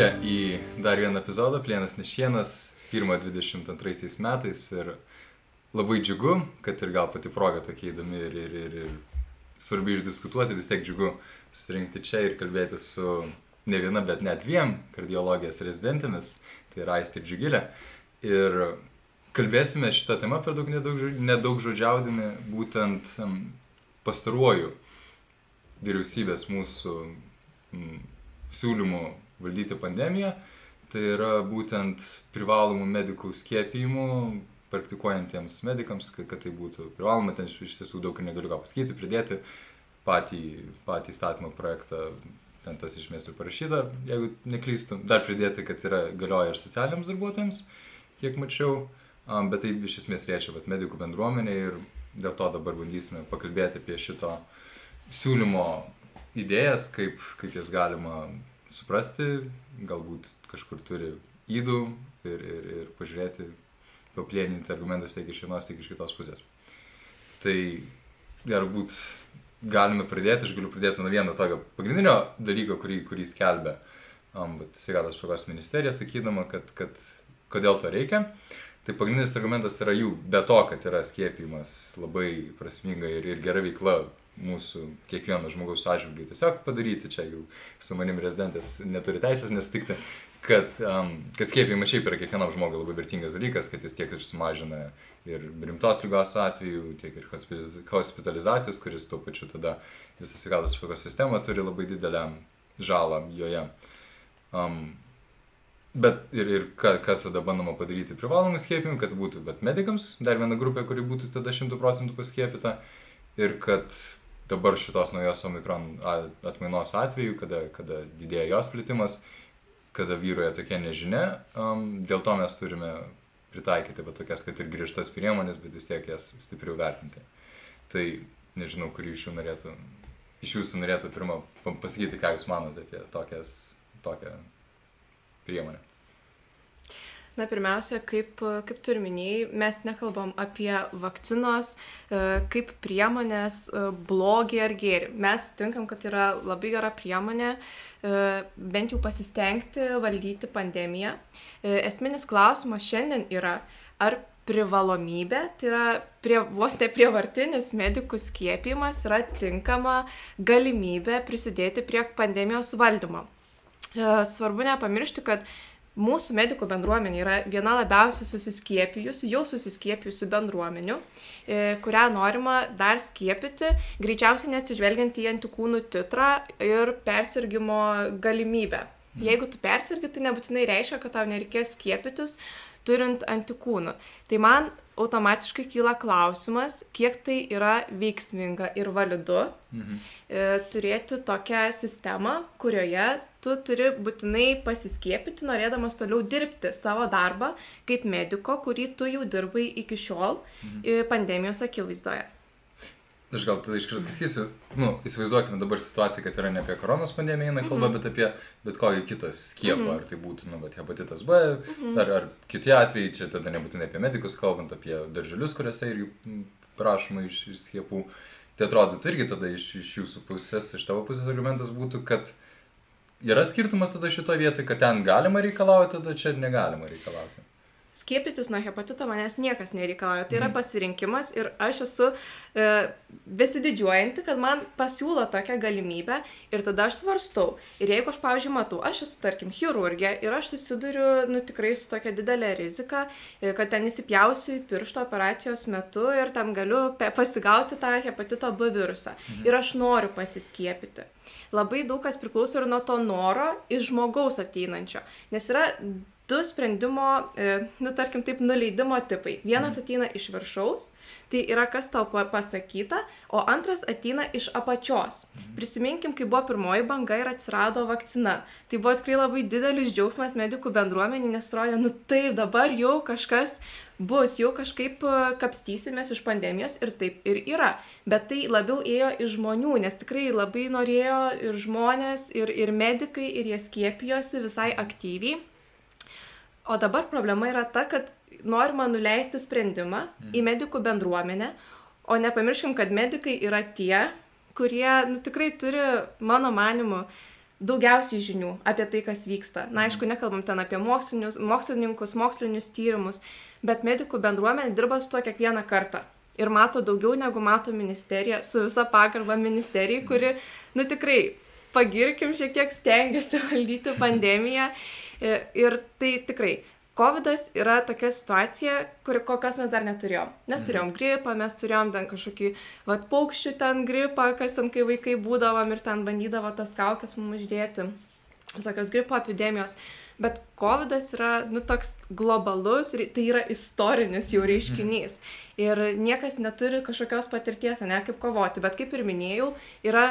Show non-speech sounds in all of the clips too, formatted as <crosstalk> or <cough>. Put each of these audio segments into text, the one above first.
sugrįžę į dar vieną epizodą, Plienas Nešienas, pirmą 22 metais ir labai džiugu, kad ir gal pati proga tokia įdomi ir, ir, ir, ir svarbi išdiskutuoti, vis tiek džiugu susirinkti čia ir kalbėti su ne viena, bet net dviem kardiologijos rezidentėmis, tai yra Aistė Džiugilė. Ir kalbėsime šitą temą per daug nedaug, nedaug žodžiaudami, būtent pastaruoju vyriausybės mūsų siūlymų valdyti pandemiją, tai yra būtent privalomų medikų skiepijimų praktikuojantiems medikams, kad, kad tai būtų privaloma, ten iš tiesų daug negaliu ką pasakyti, pridėti patį, patį įstatymo projektą, ten tas iš ir parašyta, jeigu neklystu, dar pridėti, kad yra galioja ir socialiniams darbuotojams, kiek mačiau, bet tai iš esmės liečia vat, medikų bendruomenė ir dėl to dabar bandysime pakalbėti apie šito siūlymo idėjas, kaip, kaip jas galima suprasti, galbūt kažkur turi įdų ir, ir, ir pažiūrėti, paplėninti argumentus tiek iš vienos, tiek iš kitos pusės. Tai galbūt galime pradėti, aš galiu pradėti nuo vieno tokio pagrindinio dalyko, kurį, kurį skelbia um, sveikatos apsaugos ministerija, sakydama, kad, kad kodėl to reikia. Tai pagrindinis argumentas yra jų, be to, kad yra skiepimas labai prasminga ir, ir gera veikla mūsų kiekvieno žmogaus atžvilgiu tiesiog padaryti, čia jau su manim rezidentas neturi teisės nesutikti, kad, um, kad skiepijimas šiaip yra kiekvienam žmogui labai vertingas dalykas, kad jis tiek ir sumažina ir rimtos lygos atveju, tiek ir hospitalizacijos, kuris tuo pačiu tada visą sveikatos apsaugos sistemą turi labai didelę žalą joje. Um, Bet ir, ir ka, kas tada bandoma padaryti privalomų skiepimų, kad būtų bet medikams dar viena grupė, kuri būtų tada 100 procentų paskiepita ir kad dabar šitos naujos omikron atmainos atveju, kada, kada didėja jos plitimas, kada vyroja tokia nežinia, um, dėl to mes turime pritaikyti va tokias, kad ir griežtas priemonės, bet vis tiek jas stipriau vertinti. Tai nežinau, kurį iš jų norėtų, iš jūsų norėtų pirmą pasakyti, ką jūs manote apie tokias, tokią priemonę. Na, pirmiausia, kaip, kaip tu ir minėjai, mes nekalbam apie vakcinos e, kaip priemonės e, blogį ar gėrį. Mes sutinkam, kad yra labai gera priemonė e, bent jau pasistengti valdyti pandemiją. Esminis klausimas šiandien yra, ar privalomybė, tai yra prie, vos ne prievartinis medikų skiepimas yra tinkama galimybė prisidėti prie pandemijos valdymo. Svarbu nepamiršti, kad mūsų medikų bendruomenė yra viena labiausiai susiskiepijusių, jau susiskiepijusių bendruomenių, e, kurią norima dar skiepyti, greičiausiai nesižvelgiant į antikūnų titrą ir persirgymo galimybę. Mhm. Jeigu tu persirgi, tai nebūtinai reiškia, kad tau nereikės skiepytis turint antikūnų. Tai man automatiškai kyla klausimas, kiek tai yra veiksminga ir validu mhm. E, turėti tokią sistemą, kurioje tu turi būtinai pasiskiepyti, norėdamas toliau dirbti savo darbą kaip mediko, kurį tu jau dirbai iki šiol mhm. pandemijos akivaizdoje. Aš gal tada iškart pasakysiu, nu, įsivaizduokime dabar situaciją, kad yra ne apie koronos pandemiją eina kalba, mm -hmm. bet apie bet kokį kitą skiepą, mm -hmm. ar tai būtų, nu, bet hepatitas B, mm -hmm. ar, ar kiti atvejai, čia tada nebūtinai apie medikus kalbant, apie darželius, kuriuose irgi prašoma iš, iš skiepų. Tai atrodo, tai irgi tada iš, iš jūsų pusės, iš tavo pusės argumentas būtų, kad yra skirtumas tada šitoje vietoje, kad ten galima reikalauti, tada čia negalima reikalauti. Skiepytis nuo hepatito manęs niekas nereikalauja. Tai yra mhm. pasirinkimas ir aš esu e, besididžiuojanti, kad man pasiūlo tokią galimybę ir tada aš svarstau. Ir jeigu aš, pavyzdžiui, matau, aš esu, tarkim, chirurgė ir aš susiduriu, nu, tikrai su tokia didelė rizika, e, kad ten įsipjausiu į pirštą operacijos metu ir ten galiu pasigauti tą hepatito B virusą. Mhm. Ir aš noriu pasiskiepyti labai daug kas priklauso ir nuo to noro iš žmogaus ateinančio. Nes yra du sprendimo, e, nu tarkim taip, nuleidimo tipai. Vienas mhm. ateina iš viršaus, tai yra kas tau pasakyta, o antras ateina iš apačios. Mhm. Prisiminkim, kai buvo pirmoji banga ir atsirado vakcina. Tai buvo tikrai labai didelis džiaugsmas medikų bendruomenį, nes atrodė, nu taip, dabar jau kažkas bus, jau kažkaip e, kapstysimės iš pandemijos ir taip ir yra. Bet tai labiau ėjo iš žmonių, nes tikrai labai norėjo ir žmonės, ir, ir medikai, ir jie skiepijosi visai aktyviai. O dabar problema yra ta, kad norima nuleisti sprendimą mm. į medikų bendruomenę, o nepamirškim, kad medikai yra tie, kurie nu, tikrai turi, mano manimu, daugiausiai žinių apie tai, kas vyksta. Na, aišku, nekalbam ten apie mokslininkus, mokslinius tyrimus, bet medikų bendruomenė dirba su tuo kiekvieną kartą. Ir mato daugiau negu mato ministerija, su visa pagarba ministerijai, kuri, nu tikrai, pagirkim, šiek tiek stengiasi <laughs> valdyti pandemiją. Ir tai tikrai, Covidas yra tokia situacija, kuri, kokios mes dar neturėjom. Mes turėjom mhm. gripą, mes turėjom ten kažkokį, vad, paukščių ten gripą, kas ten, kai vaikai būdavom ir ten bandydavo tas kaukės mums uždėti. Visokios gripo epidemijos. Bet COVID yra, nu, toks globalus ir tai yra istorinis jau mhm. reiškinys. Ir niekas neturi kažkokios patirties, ne kaip kovoti. Bet kaip ir minėjau, yra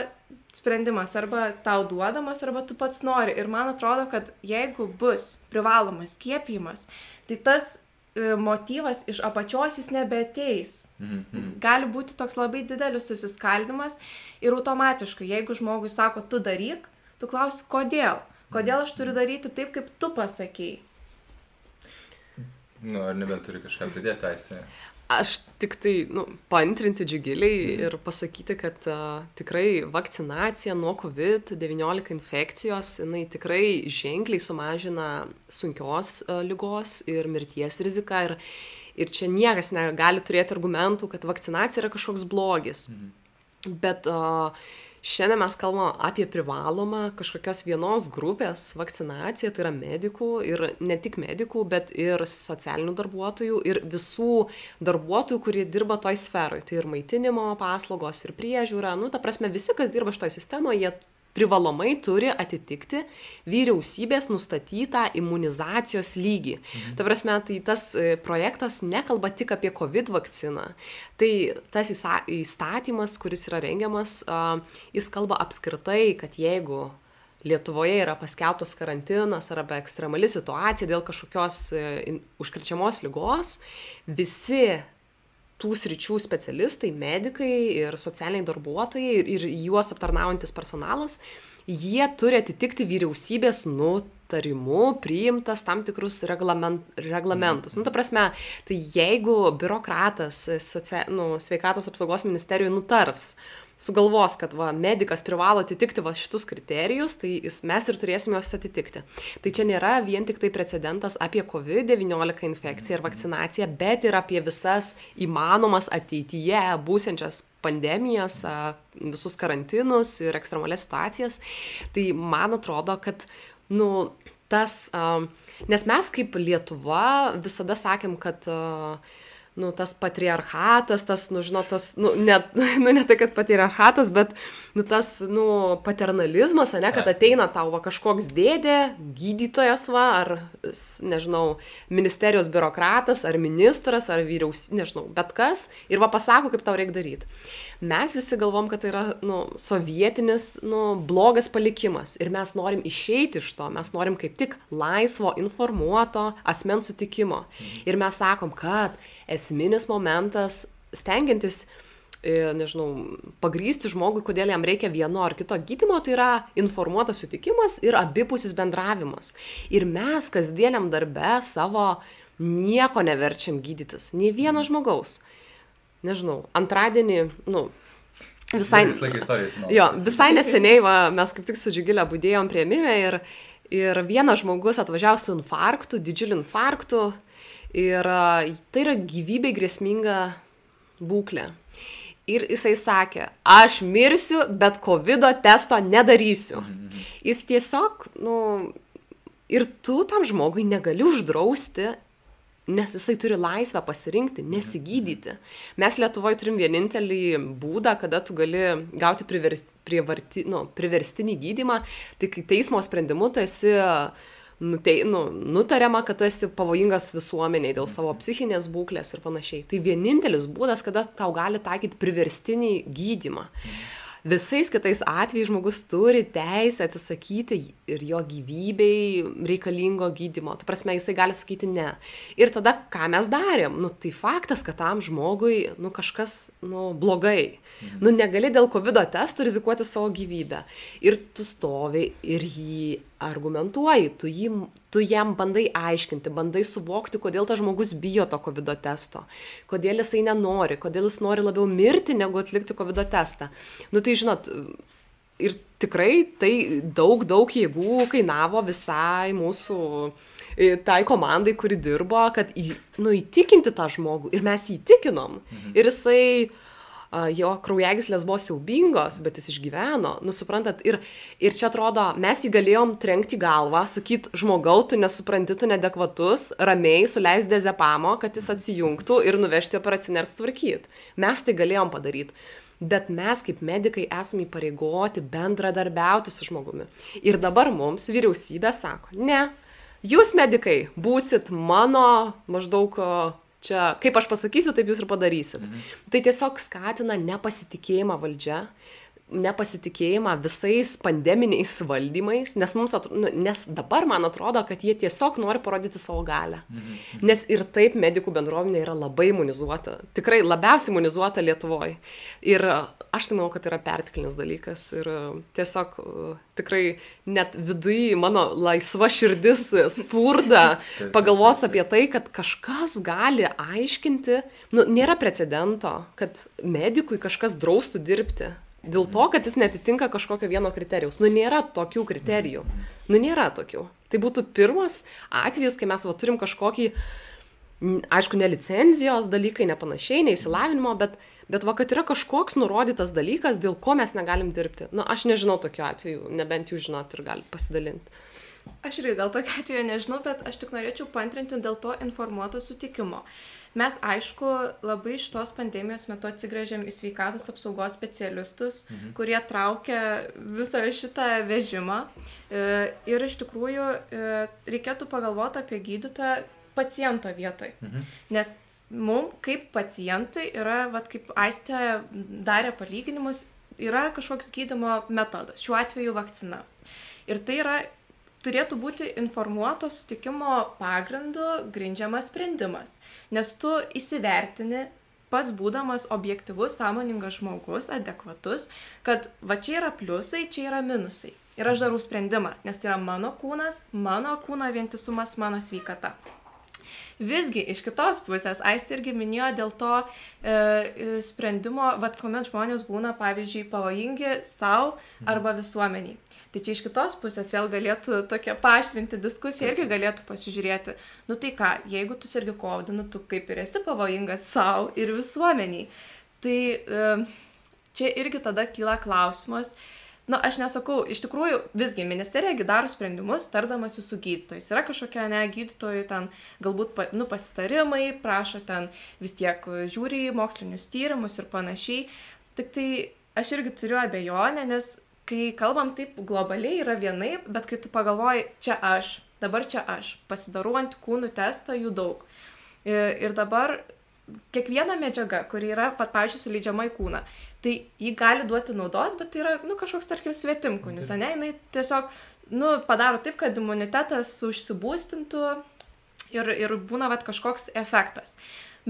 sprendimas arba tau duodamas, arba tu pats nori. Ir man atrodo, kad jeigu bus privalomas skiepijimas, tai tas e, motyvas iš apačios jis nebeteis. Mhm. Gali būti toks labai didelis susiskaldimas ir automatiškai, jeigu žmogus sako, tu daryk, tu klausi, kodėl. Kodėl aš turiu daryti taip, kaip tu pasakėjai. Nu, ar nebent turi kažką pridėti, aistė? aš tiktai nu paantrinti džiugilei mhm. ir pasakyti kad a, tikrai vakcinacija nuo covid devyniolika infekcijos jinai tikrai ženkliai sumažina sunkios a, ligos ir mirties riziką ir ir čia niekas negali turėti argumentų kad vakcinacija yra kažkoks blogis mhm. bet a, Šiandien mes kalbame apie privalomą kažkokios vienos grupės vakcinaciją, tai yra medikų ir ne tik medikų, bet ir socialinių darbuotojų ir visų darbuotojų, kurie dirba toj sferoj. Tai ir maitinimo paslaugos, ir priežiūra, nu, ta prasme, visi, kas dirba šitoje sistemoje, jie privalomai turi atitikti vyriausybės nustatytą imunizacijos lygį. Mhm. Ta prasme, tai tas e, projektas nekalba tik apie COVID vakciną. Tai tas įstatymas, kuris yra rengiamas, jis kalba apskritai, kad jeigu Lietuvoje yra paskelbtas karantinas arba ekstremali situacija dėl kažkokios e, užkrečiamos lygos, visi tų sričių specialistai, medikai ir socialiniai darbuotojai ir, ir juos aptarnaujantis personalas, jie turi atitikti vyriausybės nutarimu priimtas tam tikrus reglament, reglamentus. Nu, ta prasme, tai jeigu biurokratas socia, nu, sveikatos apsaugos ministerijoje nutars, uh, sugalvos, kad va, medikas privalo atitikti va šitus kriterijus, tai jis, mes ir turėsime juos atitikti. Tai čia nėra vien tik tai precedentas apie COVID-19 infekciją ir vakcinaciją, bet ir apie visas įmanomas ateityje būsiančias pandemijas, visus karantinus ir ekstremalias situacijas. Tai man atrodo, kad, nu, tas, nes mes kaip Lietuva visada sakėm, kad uh, nu, tas patriarchatas, tas, nu, žinot, tas, nu, ne, <laughs> nu, ne tai, kad patriarchatas, bet, nu, tas, nu, paternalizmas, ne, kad ateina tau va kažkoks dėdė, gydytojas, va, ar, nežinau, ministerijos biurokratas, ar ministras, ar vyriaus, nežinau, bet kas, ir va pasako, kaip tau reikia daryti mes visi galvom, kad tai yra nu, sovietinis nu, blogas palikimas ir mes norim išeiti iš to, mes norim kaip tik laisvo, informuoto asmens sutikimo. Ir mes sakom, kad esminis momentas stengiantis e, nežinau, pagrysti žmogui, kodėl jam reikia vieno ar kito gydymo, tai yra informuotas sutikimas ir abipusis bendravimas. Ir mes kasdieniam darbe savo nieko neverčiam gydytis, nei vieno žmogaus nežinau, antradienį, nu, visai... Istorijos. Jo, visai neseniai, va, mes kaip tik su Džiugilė būdėjom prieimime ir, ir vienas žmogus atvažiavo su infarktu, didžiuliu infarktu ir tai yra gyvybei grėsminga būklė. Ir jisai sakė, aš mirsiu, bet COVID testo nedarysiu. Mhm. Jis tiesiog, nu, ir tu tam žmogui negali uždrausti nes jisai turi laisvę pasirinkti, nesigydyti. Mes Lietuvoje turim vienintelį būdą, kada tu gali gauti priver, privarti, nu, priverstinį gydimą, tai kai teismo sprendimu tu esi nutei, nu, nutariama, kad tu esi pavojingas visuomeniai dėl savo psichinės būklės ir panašiai. Tai vienintelis būdas, kada tau gali taikyti priverstinį gydimą. Visais kitais atvejais žmogus turi teisę atsisakyti ir jo gyvybei reikalingo gydymo. Ta prasme, jisai gali sakyti ne. Ir tada, ką mes darėm? Nu, tai faktas, kad tam žmogui, nu, kažkas, nu, blogai. Mhm. Nu, negali dėl COVID testų rizikuoti savo gyvybę. Ir tu stovi ir jį argumentuoji, tu, jį, tu jam bandai aiškinti, bandai suvokti, kodėl tas žmogus bijo to COVID testo, kodėl jisai nenori, kodėl jis nori labiau mirti, negu atlikti COVID testą. Nu tai žinot, ir tikrai tai daug, daug jėgų kainavo visai mūsų tai komandai, kuri dirbo, kad į, nu, įtikinti tą žmogų. Ir mes jį įtikinom. Mhm. Ir jisai jo kraujagyslės buvo siaubingos, bet jis išgyveno, nusuprantat, ir, ir čia atrodo, mes jį galėjom trenkti galvą, sakyt, žmogau, tu nesupranti, tu nedekvatus, ramiai suleis dezepamo, kad jis atsijungtų ir nuvežti operacinę ir sutvarkyti. Mes tai galėjom padaryti. Bet mes kaip medikai esame įpareigoti bendradarbiauti su žmogumi. Ir dabar mums vyriausybė sako, ne, jūs medikai būsit mano maždaug čia kaip aš pasakysiu, taip jūs ir padarysit. Mhm. Tai tiesiog skatina nepasitikėjimą valdžia, nepasitikėjimą visais pandeminiais valdymais, nes, atrodo, nu, nes dabar man atrodo, kad jie tiesiog nori parodyti savo galę. Mhm. Nes ir taip medikų bendruomenė yra labai imunizuota, tikrai labiausiai imunizuota Lietuvoje. Ir aš tai manau, kad tai yra pertiklinis dalykas ir tiesiog tikrai net viduje mano laisva širdis spurda, <laughs> pagalvos apie tai, kad kažkas gali aiškinti, nu, nėra precedento, kad medikui kažkas draustų dirbti Dėl to, kad jis netitinka kažkokio vieno kriterijaus. Nu, nėra tokių kriterijų. Nu, nėra tokių. Tai būtų pirmas atvejis, kai mes va, turim kažkokį, aišku, ne licenzijos dalykai, ne panašiai, neįsilavinimo, bet, bet va, kad yra kažkoks nurodytas dalykas, dėl ko mes negalim dirbti. Na, nu, aš nežinau tokiu atveju, nebent jūs žinot ir galite pasidalinti. Aš irgi gal tokio atveju nežinau, bet aš tik norėčiau pantrinti dėl to informuoto sutikimo. Uh, Mes, aišku, labai šitos pandemijos metu atsigrėžėm į sveikatos apsaugos specialistus, mhm. kurie traukia visą šitą vežimą. E, ir iš tikrųjų e, reikėtų pagalvoti apie gydytoją paciento vietoj. Mhm. Nes mums kaip pacientui yra, vat, kaip Aistė darė palyginimus, yra kažkoks gydimo metodas, šiuo atveju vakcina. Ir tai yra turėtų būti informuoto sutikimo pagrindu grindžiamas sprendimas, nes tu įsivertini pats būdamas objektivus, sąmoningas žmogus, adekvatus, kad va čia yra pliusai, čia yra minusai. Ir aš darau sprendimą, nes tai yra mano kūnas, mano kūno vientisumas, mano sveikata. Visgi, iš kitos pusės, Aistė irgi minėjo dėl to e, e sprendimo, vad, kuomet žmonės būna, pavyzdžiui, pavojingi savo arba visuomeniai. Tai čia iš kitos pusės vėl galėtų tokia paaštrinti diskusija irgi galėtų pasižiūrėti, nu tai ką, jeigu tu sergi kovidu, nu tu kaip ir esi pavojingas savo ir visuomeniai. Tai e, čia irgi tada kyla klausimas, Na, aš nesakau, iš tikrųjų, visgi ministerija daro sprendimus, tardamasi su gydytojais. Yra kažkokia, ne, gydytojų ten galbūt, nu, pasitarimai, prašo ten vis tiek žiūri į mokslinius tyrimus ir panašiai. Tik tai aš irgi turiu abejonę, nes kai kalbam taip globaliai yra vienaip, bet kai tu pagalvoji, čia aš, dabar čia aš, pasidarau antikūnų testą, jų daug. Ir, ir dabar kiekviena medžiaga, kuri yra, pat, pavyzdžiui, suleidžiama į kūną, tai ji gali duoti naudos, bet tai yra, nu, kažkoks, tarkim, svetimkūnis, ne, jinai tiesiog, nu, padaro taip, kad imunitetas užsibūstintų ir, ir būna, va, kažkoks efektas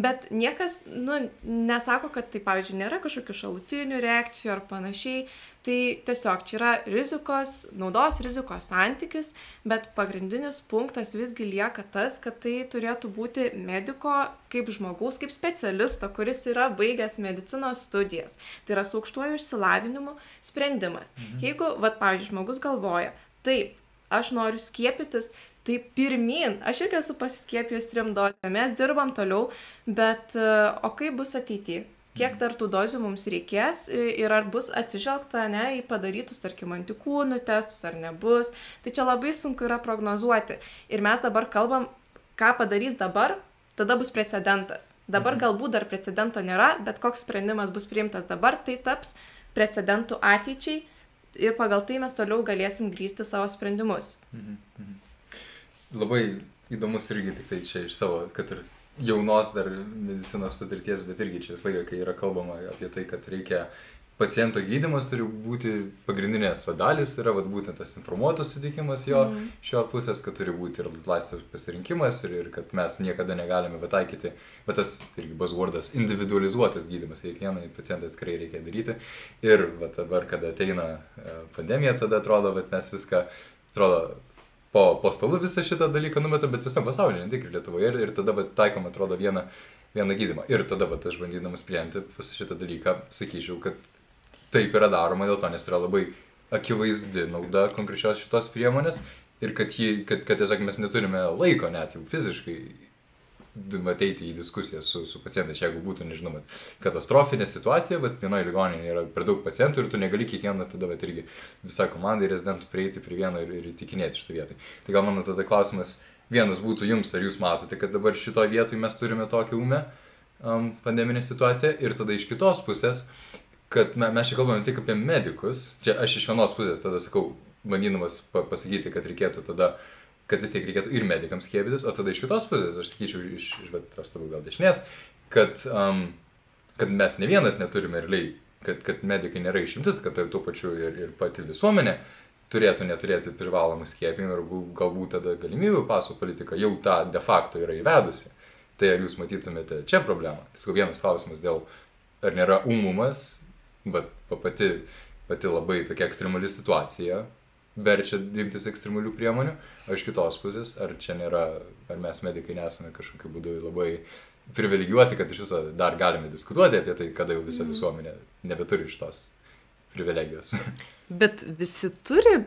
bet niekas nu nesako kad tai pavyzdžiui nėra kažkokių šalutinių reakcijų ar panašiai. Tai tiesiog čia yra rizikos naudos rizikos santykis bet pagrindinis punktas visgi lieka tas kad tai turėtų būti mediko kaip žmogaus kaip specialisto kuris yra baigęs medicinos studijas. Tai yra su aukštuoju išsilavinimu sprendimas. Mhm. jeigu vat pavyzdžiui žmogus galvoja taip aš noriu skiepytis tai pirmyn aš irgi esu pasiskiepijus trim dozėm mes dirbam toliau bet e, o kaip bus ateity kiek dar tų dozių mums reikės ir ar bus atsižvelgta ne į padarytus tarkim antikūnų testus ar nebus tai čia labai sunku yra prognozuoti ir mes dabar kalbam ką padarys dabar tada bus precedentas dabar mhm. galbūt dar precedento nėra bet koks sprendimas bus priimtas dabar tai taps precedentu ateičiai ir pagal tai mes toliau galėsim grįsti savo sprendimus. Mhm. Mhm labai įdomus irgi tik tai čia iš savo, kad ir jaunos dar medicinos patirties, bet irgi čia visą laiką, kai yra kalbama apie tai, kad reikia paciento gydimas turi būti pagrindinės vadalis, yra vat, būtent tas informuotas sutikimas jo mm. šio pusės, kad turi būti ir laisvas pasirinkimas ir, ir kad mes niekada negalime taikyti, bet tas irgi buzzwordas individualizuotas gydimas, kiekvienai pacientai atskirai reikia daryti. Ir vat, dabar, kada ateina e, pandemija, tada atrodo, kad mes viską, atrodo, po, po stalu visą šitą dalyką numeta, bet visam pasaulyje, ne tik ir Lietuvoje. Ir, ir tada va, taikom, atrodo, vieną, vieną gydymą. Ir tada va, aš bandydamas priimti šitą dalyką, sakyčiau, kad taip yra daroma dėl to, nes yra labai akivaizdi nauda konkrečios šitos priemonės ir kad, jį, kad, kad tiesiog mes neturime laiko net jau fiziškai ateiti į diskusiją su, su pacientais, jeigu būtų, nežinau, bet katastrofinė situacija, bet vienoje ligoninėje yra per daug pacientų ir tu negali kiekvieną tada, bet irgi visą komandą rezidentų prieiti prie vieno ir, ir įtikinėti šitą vietą. Tai gal mano tada klausimas vienas būtų jums, ar jūs matote, kad dabar šitoje vietoje mes turime tokią umę um, pandeminę situaciją ir tada iš kitos pusės, kad me, mes čia kalbame tik apie medikus, čia aš iš vienos pusės tada sakau, bandydamas pasakyti, kad reikėtų tada kad vis tiek reikėtų ir medikams skiepytis, o tada iš kitos pusės, aš sakyčiau, iš, iš bet tavo gal dešinės, kad, um, kad mes ne vienas neturime realiai, kad, kad medikai nėra išimtis, kad tai tuo pačiu ir, ir pati visuomenė turėtų neturėti privalomų skiepimų ir galbūt tada galimybių paso politika jau tą de facto yra įvedusi. Tai ar jūs matytumėte čia problemą? Tai vienas klausimas dėl, ar nėra umumas, bet pati, pati labai tokia ekstremali situacija verčia imtis ekstremalių priemonių, o iš kitos pusės, ar čia nėra, ar mes medikai nesame kažkokiu būdu labai privilegijuoti, kad iš viso dar galime diskutuoti apie tai, kada jau visa mhm. visuomenė nebeturi iš tos privilegijos. <laughs> Bet visi turi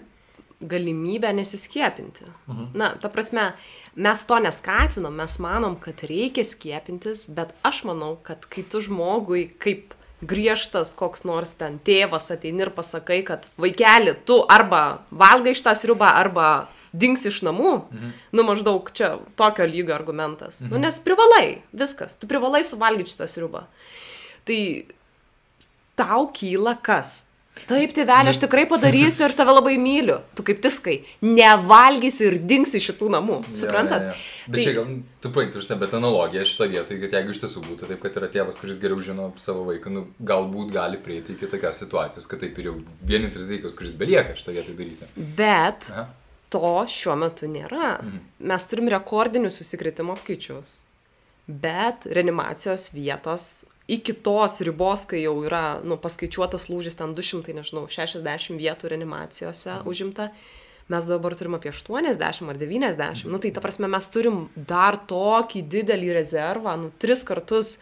galimybę nesiskiepinti. Mhm. Na, ta prasme, mes to neskatinam, mes manom, kad reikia skiepintis, bet aš manau, kad kai tu žmogui kaip griežtas koks nors ten tėvas ateini ir pasakai, kad vaikeli, tu arba valgai šitą sriubą, arba dings iš namų, mhm. nu maždaug čia tokio lygio argumentas. Nu, mhm. Nu nes privalai, viskas, tu privalai suvalgyti šitą sriubą. Tai tau kyla kas? Taip, tėvelė, aš tikrai padarysiu ir tave labai myliu. Tu kaip tiskai, nevalgysi ir dingsi šitų namų. Suprantat? Ja, ja, ja. Bet tai... čia gal, tu paimtum, bet analogija šito vietoje, kad jeigu iš tiesų būtų taip, kad yra tėvas, kuris geriau žino savo vaiką, nu, galbūt gali prieiti iki tokios situacijos, kad taip ir jau vienintelis dalykas, kuris belieka šitą vietą daryti. Bet Aha. to šiuo metu nėra. Mhm. Mes turim rekordinius susikretimo skaičius. Bet reanimacijos vietos iki tos ribos, kai jau yra nu, paskaičiuotas lūžis, ten 200, nežinau, 60 vietų reanimacijose mhm. užimta, mes dabar turim apie 80 ar 90. Mhm. Nu, tai ta prasme mes turim dar tokį didelį rezervą, nu, tris kartus,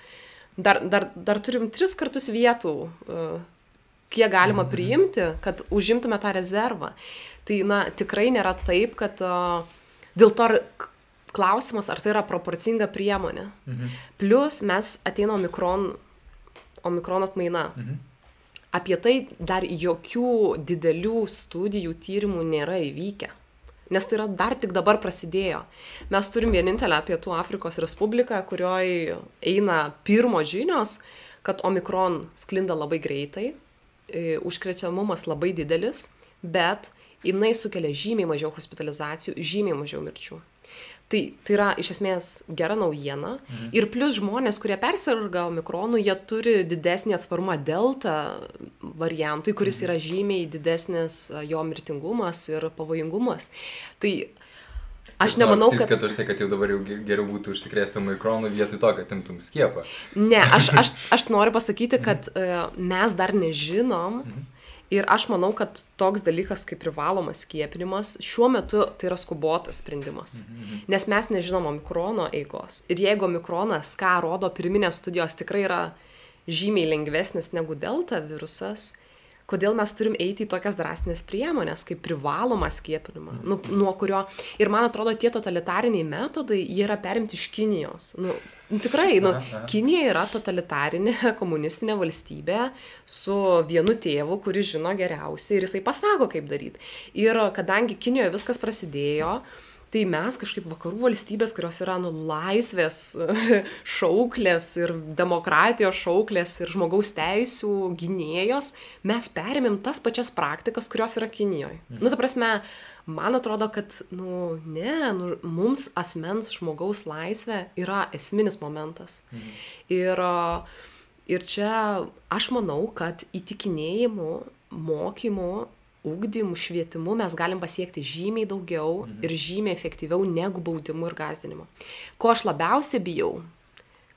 dar, dar, dar turim tris kartus vietų, uh, kiek galima mhm. priimti, kad užimtume tą rezervą. Tai, na, tikrai nėra taip, kad uh, dėl to klausimas, ar tai yra proporcinga priemonė. Mhm. Plus mes ateina omikron, omikron atmaina. Mhm. Apie tai dar jokių didelių studijų, tyrimų nėra įvykę. Nes tai yra dar tik dabar prasidėjo. Mes turim vienintelę Pietų Afrikos Respubliką, kurioje eina pirmo žinios, kad omikron sklinda labai greitai, užkrečiamumas labai didelis, bet jinai sukelia žymiai mažiau hospitalizacijų, žymiai mažiau mirčių. Tai, tai yra iš esmės gera naujiena. Mhm. Ir plus žmonės, kurie persirga omikronu, jie turi didesnį atsparumą delta variantui, kuris mhm. yra žymiai didesnis jo mirtingumas ir pavojingumas. Tai Aš nemanau, kad... Kad tarsi, kad jau dabar jau geriau būtų užsikrėsti omikronu vietoj to, kad imtum skiepą. Ne, aš, aš, <laughs> aš noriu pasakyti, kad uh, mes dar nežinom, mhm ir aš manau kad toks dalykas kaip privalomas skiepinimas šiuo metu tai yra skubotas sprendimas. Nes mes nežinom omikrono eigos. Ir jeigu omikronas ką rodo pirminės studijos tikrai yra žymiai lengvesnis negu delta virusas kodėl mes turim eiti į tokias drastines priemones kaip privalomą skiepinimą? Nu nuo kurio ir man atrodo tie totalitariniai metodai jie yra perimti iš kinijos. Nu tikrai nu kinija yra totalitarinė <laughs> komunistinė valstybė su vienu tėvu kuris žino geriausiai ir jisai pasako kaip daryt ir kadangi kinijoj viskas prasidėjo tai mes kažkaip vakarų valstybės, kurios yra nu, laisvės <laughs> šauklės ir demokratijos šauklės ir žmogaus teisų gynėjos, mes perėmėm tas pačias praktikas, kurios yra Kinijoje. Mhm. Nu, ta prasme, man atrodo, kad, nu, ne, nu, mums asmens žmogaus laisvė yra esminis momentas. Mhm. Ir, ir čia aš manau, kad įtikinėjimu, mokymu ugdymu, švietimu mes galim pasiekti žymiai daugiau mhm. ir žymiai efektyviau negu baudimu ir gazdinimu. Ko aš labiausiai bijau,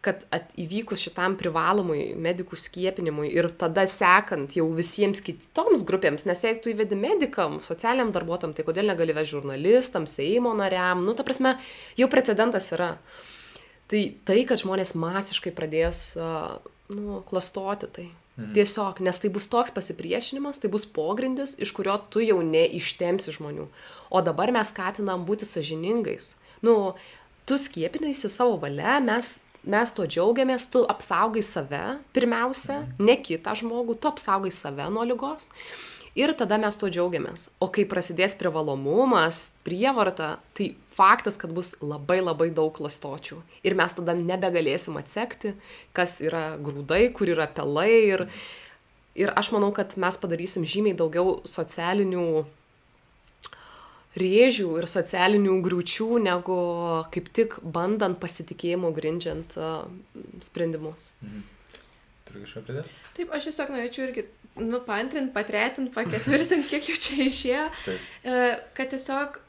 kad at, įvykus šitam privalomui medikų skiepinimui ir tada sekant jau visiems kitoms grupėms, nes jeigu tu įvedi medikam, socialiniam darbuotojam, tai kodėl negali vežti žurnalistam, Seimo nariam, nu ta prasme, jau precedentas yra. Tai tai, kad žmonės masiškai pradės, nu, klastoti tai Mhm. Tiesiog, nes tai bus toks pasipriešinimas, tai bus pogrindis, iš kurio tu jau neištemsi žmonių. O dabar mes skatinam būti sažiningais. Nu, tu skiepinai į savo valią, mes mes tuo džiaugiamės, tu apsaugai save pirmiausia, ne kitą žmogų, tu apsaugai save nuo lygos. Ir tada mes tuo džiaugiamės. O kai prasidės privalomumas, prievarta, tai faktas, kad bus labai labai daug klastočių. Ir mes tada nebegalėsim atsekti, kas yra grūdai, kur yra pelai. Ir, ir aš manau, kad mes padarysim žymiai daugiau socialinių rėžių ir socialinių griūčių, negu kaip tik bandant pasitikėjimu grindžiant uh, sprendimus. Mhm. Turiu kažką pridėti? Taip, aš tiesiog norėčiau irgi nu, paantrint, patretint, paketvirtint, kiek jau čia išėjo, Taip. E, kad tiesiog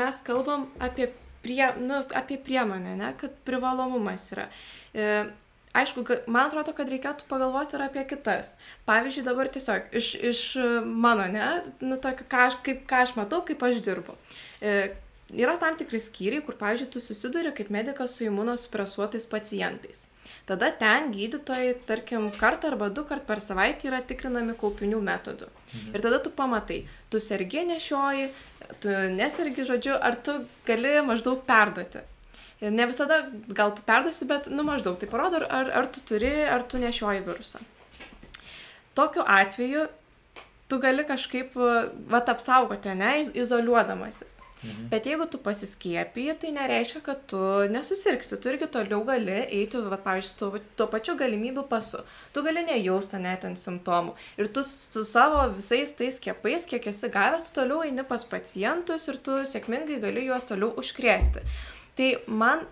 mes kalbam apie, prie, nu, apie priemonę, ne, kad privalomumas yra. Aišku, man atrodo, kad reikėtų pagalvoti ir apie kitas. Pavyzdžiui, dabar tiesiog iš, iš mano, ne, nu, tokio, ką aš, kaip, ką aš matau, kaip aš dirbu. E, yra tam tikri skyriai, kur, pavyzdžiui, tu susiduri kaip medikas su imunosupresuotais pacientais. Tada ten gydytojai, tarkim, kartą arba du kart per savaitę yra tikrinami kaupinių metodų. Mhm. Ir tada tu pamatai, tu sergi nešioji, tu nesergi žodžiu, ar tu gali maždaug perduoti. Ne visada gal tu perduosi, bet, nu, maždaug tai parodo, ar, ar tu turi, ar tu nešioji virusą. Tokiu atveju tu gali kažkaip, va, apsaugoti, ne, izoliuodamasis. Mhm. Bet jeigu tu pasiskiepiji, tai nereiškia, kad tu nesusirgsi. Tu irgi toliau gali eiti, va, pavyzdžiui, tuo, tuo pačiu galimybių pasu. Tu gali nejausti net ant simptomų. Ir tu su savo visais tais skiepais, kiek esi gavęs, tu toliau eini pas pacientus ir tu sėkmingai gali juos toliau užkrėsti. Tai man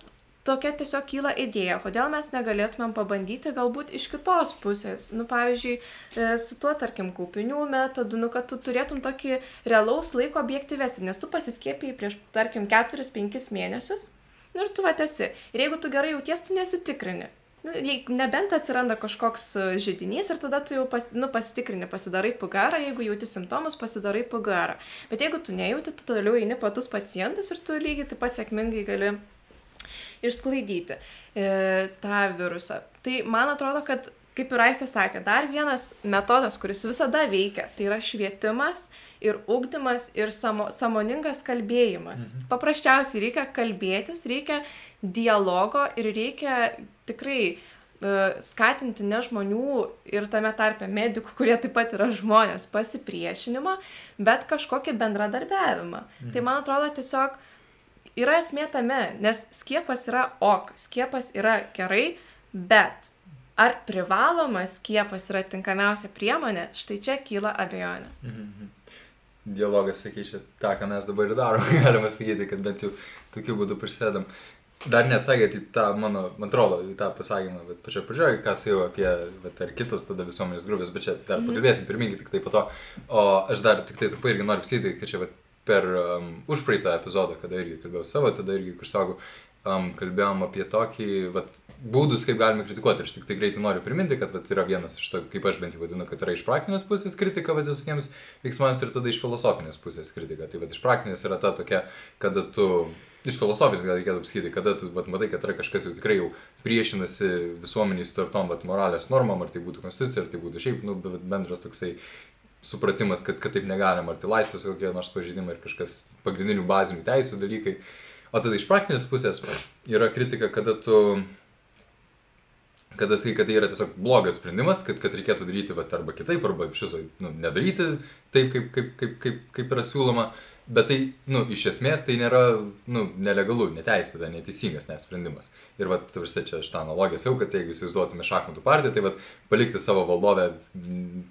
tokia tiesiog kyla idėja, kodėl mes negalėtumėm pabandyti galbūt iš kitos pusės. Nu, pavyzdžiui, e, su tuo, tarkim, kaupinių metodu, nu, kad tu turėtum tokį realaus laiko objektyvesnį, nes tu pasiskėpėjai prieš, tarkim, 4-5 mėnesius. Nu, ir tu vatesi. Ir jeigu tu gerai jauties, tu nesitikrini. Nu, nebent atsiranda kažkoks e, žydinys ir tada tu jau pas, nu, pasitikrini, pasidarai PGR, jeigu jauti simptomus, pasidarai PGR. Bet jeigu tu nejauti, tu toliau eini patus pacientus ir tu lygiai taip pat sėkmingai gali išsklaidyti e, tą virusą. Tai man atrodo, kad kaip ir Aistė sakė, dar vienas metodas, kuris visada veikia, tai yra švietimas ir ugdymas ir samo, samoningas kalbėjimas. Mhm. Paprasčiausiai reikia kalbėtis, reikia dialogo ir reikia tikrai uh, skatinti ne žmonių ir tame tarpe medikų, kurie taip pat yra žmonės, pasipriešinimą, bet kažkokį bendradarbiavimą. Mhm. Tai man atrodo tiesiog yra esmė tame, nes skiepas yra ok, skiepas yra gerai, bet ar privalomas skiepas yra tinkamiausia priemonė, štai čia kyla abejonė. Mhm. Dialogas, sakyčiau, tą, ką mes dabar ir darom, <laughs> galima sakyti, kad bent jau tokiu būdu prisėdam. Dar neatsakėt į tą mano, man atrodo, į tą pasakymą, bet pačioje pradžioje, ką sakiau apie, bet ar kitos tada visuomenės grupės, bet čia dar mhm. pakalbėsim, pirmingi tik tai po to. O aš dar tik tai trumpai irgi noriu pasakyti, kad čia, vat, per um, užpraeitą epizodą, kada irgi kalbėjau savo, tada irgi, kur sako, um, kalbėjom apie tokį, vat, būdus, kaip galime kritikuoti. Aš tik tai greitai noriu priminti, kad vat, yra vienas iš to, kaip aš bent jau vadinu, kad yra iš praktinės pusės kritika vat, visokiems veiksmams ir tada iš filosofinės pusės kritika. Tai vat, iš praktinės yra ta tokia, kada tu, iš filosofinės gal reikėtų pasakyti, kada tu vat, matai, kad yra kažkas jau tikrai jau priešinasi visuomeniai sutartom vat, moralės normam, ar tai būtų konstitucija, ar tai būtų šiaip, nu, bendras toksai supratimas, kad, kad taip negalima, ar tai laisvės kokie nors pažydimai, ar kažkas pagrindinių bazinių teisų dalykai. O tada iš praktinės pusės yra kritika, kada tu, kada sakai, kad tai yra tiesiog blogas sprendimas, kad, kad reikėtų daryti va, arba kitaip, arba iš viso nu, nedaryti taip, kaip, kaip, kaip, kaip, kaip yra siūloma. Bet tai, nu, iš esmės tai nėra, nu, nelegalu, neteisėta, neteisingas net sprendimas. Ir, vat, visai čia šitą analogiją jau, kad jeigu įsivaizduotume šachmatų partiją, tai, vat, palikti savo valdovę,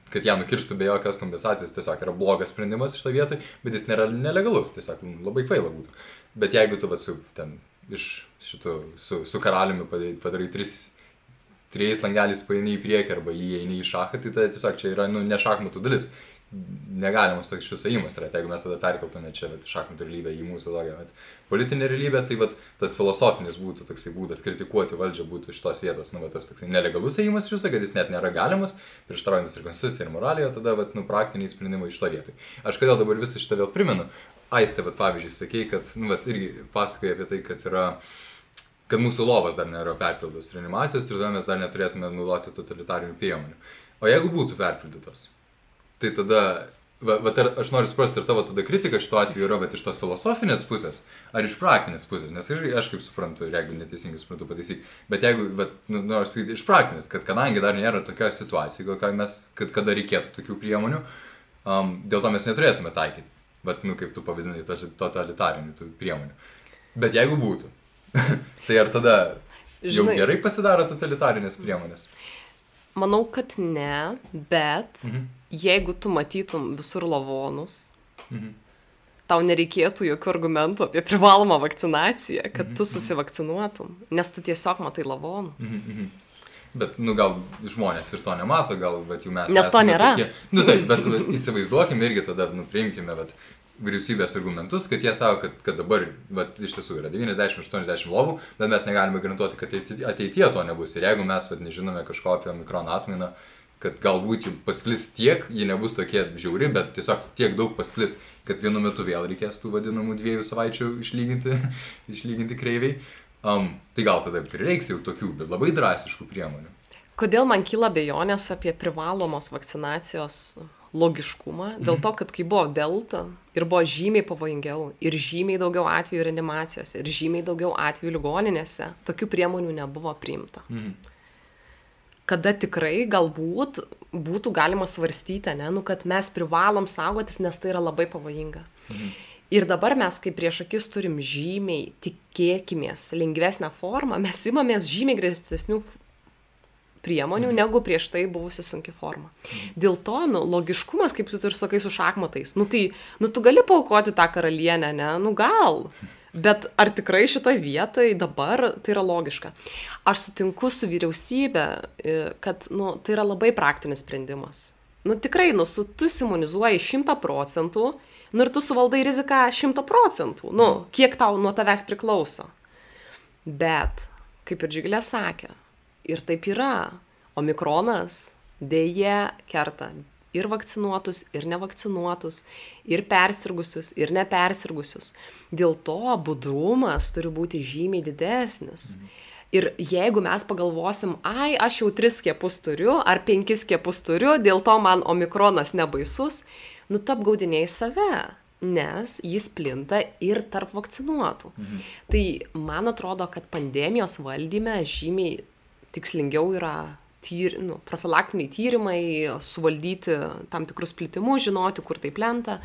kad ją nukirstų be jokios kompensacijos, tiesiog yra blogas sprendimas šitą vietą, bet jis nėra nelegalus, tiesiog nu, labai kvaila būtų. Bet jeigu tu, vat, su, ten, iš šitų, su, su karaliumi padarai tris, trijais langeliais paini į priekį arba įeini į šachą, tai tai tiesiog čia yra, nu, ne šachmatų dalis negalimas toks šis įėjimas yra, tai jeigu mes tada perkeltume čia šachmatų realybę į mūsų tokią vat, politinę realybę, tai vat, tas filosofinis būtų toksai būdas kritikuoti valdžią būtų iš tos vietos, nu, vat, tas toksai nelegalus įėjimas iš viso, kad jis net nėra galimas, prieštaraujantis ir konstitucijai, ir moralijoje, tada vat, nu, praktiniai sprendimai iš to vietoj. Aš kodėl dabar visą šitą vėl primenu, Aistė, vat, pavyzdžiui, sakei, kad, nu, vat, irgi pasakoja apie tai, kad yra kad mūsų lovos dar nėra perpildytos reanimacijos ir tada mes dar neturėtume naudoti totalitarinių priemonių. O jeigu būtų perpildytos, tai tada, va, va, ar, aš noriu suprasti, ar tavo tada kritika šituo atveju yra, bet iš tos filosofinės pusės, ar iš praktinės pusės, nes ir aš kaip suprantu, ir jeigu neteisingai suprantu, pataisyk, bet jeigu, va, nu, noriu sakyti, iš praktinės, kad kadangi dar nėra tokia situacija, kad, mes, kad kada reikėtų tokių priemonių, um, dėl to mes neturėtume taikyti, bet, nu, kaip tu pavadinai, totalitarinių priemonių. Bet jeigu būtų, <laughs> tai ar tada jau Žinai, gerai pasidaro totalitarinės priemonės? Manau, kad ne, bet mhm. jeigu tu matytum visur lavonus, mhm. tau nereikėtų jokių argumentų apie privalomą vakcinaciją, kad mhm. tu mhm. susivakcinuotum, nes tu tiesiog matai lavonus. Mhm. mhm. Bet, nu, gal žmonės ir to nemato, gal, bet jau mes. Nes to nėra. Tokie, nu, taip, bet įsivaizduokime irgi tada, nu, priimkime, bet vyriausybės argumentus, kad jie savo, kad, kad dabar, bet iš tiesų yra 90-80 lovų, bet mes negalime garantuoti, kad ateityje to nebus. Ir jeigu mes, vad, nežinome kažko apie mikroną atmainą, kad galbūt ji pasklis tiek, ji nebus tokia žiauri, bet tiesiog tiek daug pasklis, kad vienu metu vėl reikės tų vadinamų dviejų savaičių išlyginti, <laughs> išlyginti kreiviai, um, tai gal tada prireiks jau tokių, bet labai drastiškų priemonių. Kodėl man kyla bejonės apie privalomos vakcinacijos logiškumą, dėl mhm. to, kad kai buvo delta ir buvo žymiai pavojingiau ir žymiai daugiau atvejų reanimacijose ir žymiai daugiau atvejų ligoninėse, tokių priemonių nebuvo priimta. Mhm. Kada tikrai galbūt būtų galima svarstyti, ne, nu, kad mes privalom saugotis, nes tai yra labai pavojinga. Mhm. Ir dabar mes, kaip prieš akis turim žymiai, tikėkimės, lengvesnę formą, mes imamės žymiai grėsesnių priemonių, mhm. negu prieš tai buvusi sunki forma. Mhm. Dėl to, nu, logiškumas, kaip tu ir sakai su šachmatais, nu tai, nu tu gali paukoti tą karalienę, ne, nu gal. Bet ar tikrai šitoje vietoje dabar tai yra logiška? Aš sutinku su vyriausybė, e, kad nu, tai yra labai praktinis sprendimas. Nu tikrai, nu, su, tu simunizuoji šimtą procentų, nu ir tu suvaldai riziką šimtą procentų, nu, kiek tau nuo tavęs priklauso. Bet, kaip ir Džigilė sakė, ir taip yra. Omikronas dėje kerta ir vakcinuotus, ir nevakcinuotus, ir persirgusius, ir nepersirgusius. Dėl to budrumas turi būti žymiai didesnis. Mhm. Ir jeigu mes pagalvosim, ai, aš jau tris skiepus turiu, ar penkis skiepus turiu, dėl to man omikronas nebaisus, nu tu apgaudinėjai save, nes jis plinta ir tarp vakcinuotų. Mhm. Tai man atrodo, kad pandemijos valdyme žymiai tikslingiau yra tyr, nu, profilaktiniai tyrimai, suvaldyti tam tikrus plitimus, žinoti, kur tai plenta.